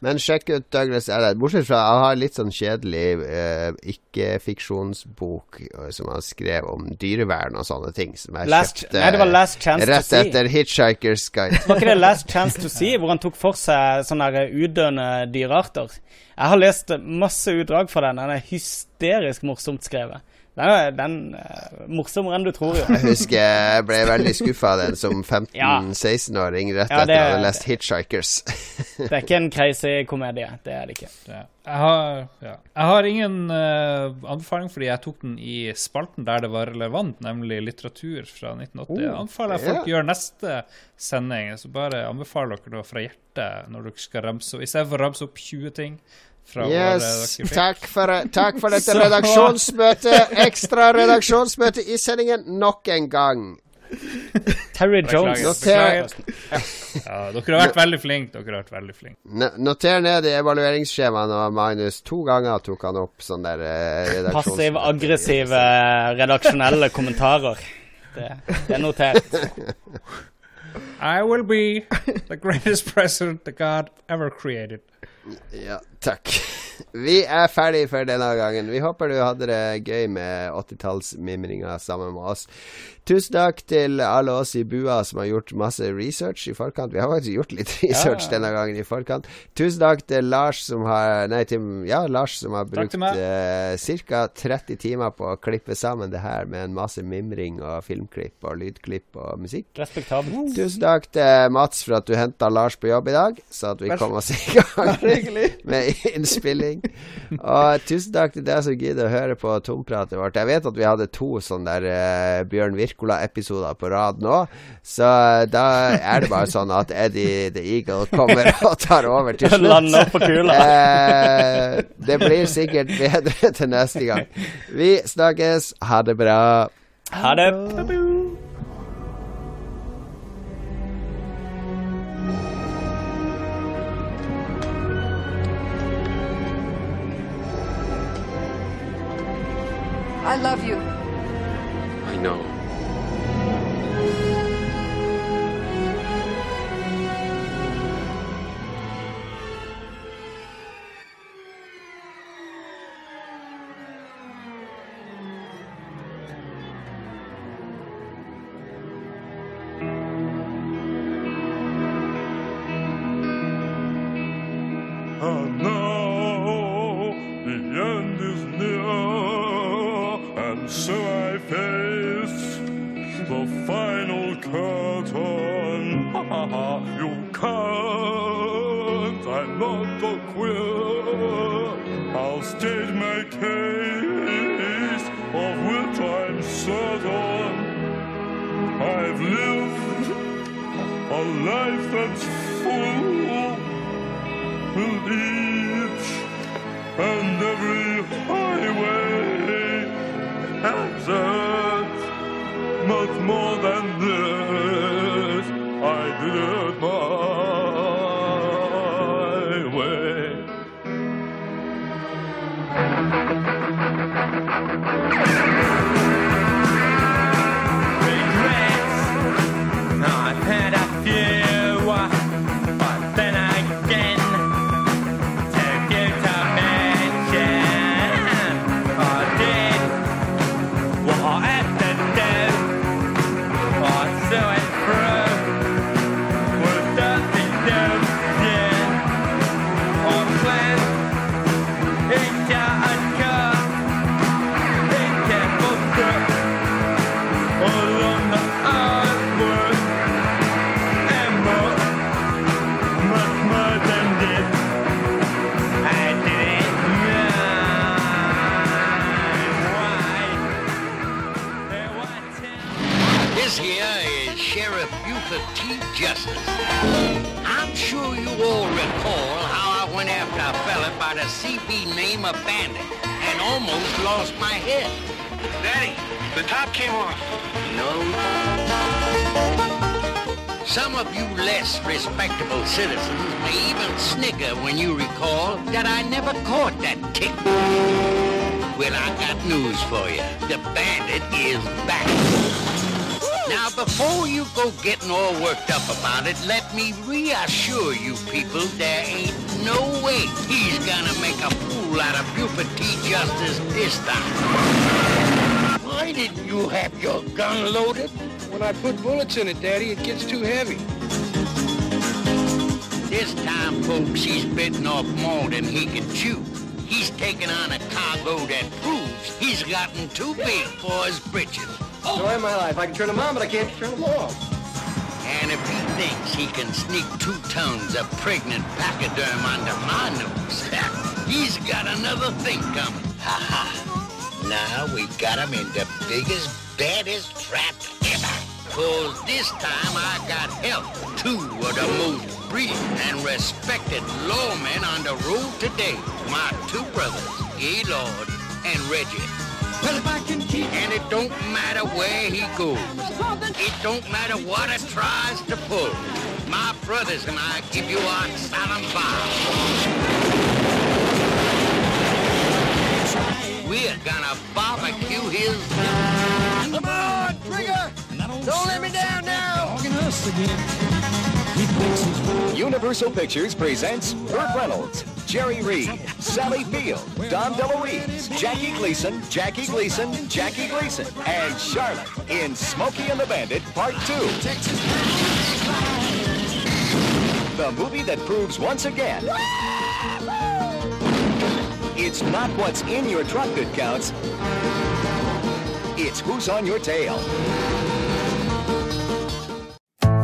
Men sjekk ut Douglas Adams. Bortsett fra han har litt sånn kjedelig eh, ikke-fiksjonsbok eh, som han skrev om dyrevern og sånne ting. Som jeg Last- kjøpte nei, det var Last Chance to rett See. etter Hitchhiker's Guide. Var ikke det Last Chance to See, hvor han tok for seg sånne udøende dyrearter? Jeg har lest masse utdrag fra den. Den er hysterisk morsomt skrevet. Den er, den er morsommere enn du tror, jo. Jeg husker jeg ble veldig skuffa av den som 15-16-åring rett Ja, etter at jeg hadde lest Hitchhikers. Det er ikke en crazy komedie. Det er det ikke. Ja. Jeg, har, ja. jeg har ingen uh, anbefaling fordi jeg tok den i spalten der det var relevant, nemlig litteratur fra 1980. Jeg Oh, anbefaler jeg folk ja. gjør neste sending. Så bare anbefaler dere det fra hjertet når dere skal ramse opp. I stedet for å ramse opp 20 ting Yes, takk for, takk for dette redaksjonsmøtet. Ekstra redaksjonsmøte i sendingen nok en gang. Terry Jones. beklager. Ja, dere har vært veldig flinke. Dere har vært veldig flinke. Noter ned i evalueringsskjemaet når Magnus. To ganger tok han opp sånn der eh, redaksjons... Passiv-aggressive redaksjonelle kommentarer. Det, det er notert. I will be the greatest president the God ever created. Ja, takk. Vi er ferdig for denne gangen. Vi håper du hadde det gøy med 80-tallsmimringa sammen med oss. Tusen takk til alle oss i bua som har gjort masse research i forkant. Vi har faktisk gjort litt research Ja. denne gangen i forkant. Tusen takk til Lars som har Nei, til, ja, Lars som har brukt eh, ca. 30 timer på å klippe sammen det her med en masse mimring og filmklipp og lydklipp og musikk. Respektabelt. Tusen takk til Mats for at du henta Lars på jobb i dag, så at vi Vær kom oss i gang med innspilling. Og tusen takk til deg som gidder å høre på tompratet vårt. Jeg vet at vi hadde to sånne der uh, Bjørn Wirkola-episoder på rad nå, så da er det bare sånn at Eddie the Eagle kommer og tar over til slutt. Lander på kula. Eh, det blir sikkert bedre til neste gang. Vi snakkes. Ha det bra. Ha det. I love you. I know. You. The bandit is back. Now, before you go getting all worked up about it, let me reassure you people there ain't no way he's gonna make a fool out of Buford T. Justice this time. Why didn't you have your gun loaded? When I put bullets in it, Daddy, it gets too heavy. This time, folks, he's bitten off more than he can chew. He's taking on a cargo that proves he's gotten too big for his britches. Story of my life. I can turn them on, but I can't turn them off. And if he thinks he can sneak two tons of pregnant pachyderm under my nose, he's got another thing coming. Ha ha. Now we got him in the biggest, baddest trap ever. Cause this time I got help. Two of the most brilliant and respected lawmen on the road today. My two brothers, Gaylord and Reggie. Well, if I can keep... And it don't matter where he goes. It don't matter what it tries to pull. My brothers and I give you our solemn vow. We're gonna barbecue his... Come on, Trigger! Don't let me down now! Universal Pictures presents Burt Reynolds, Jerry Reed, Sally Field, Dom DeLuise, Jackie Gleason, Jackie Gleason, Jackie Gleason, and Charlotte in Smokey and the Bandit Part 2. The movie that proves once again it's not what's in your truck that counts, it's who's on your tail.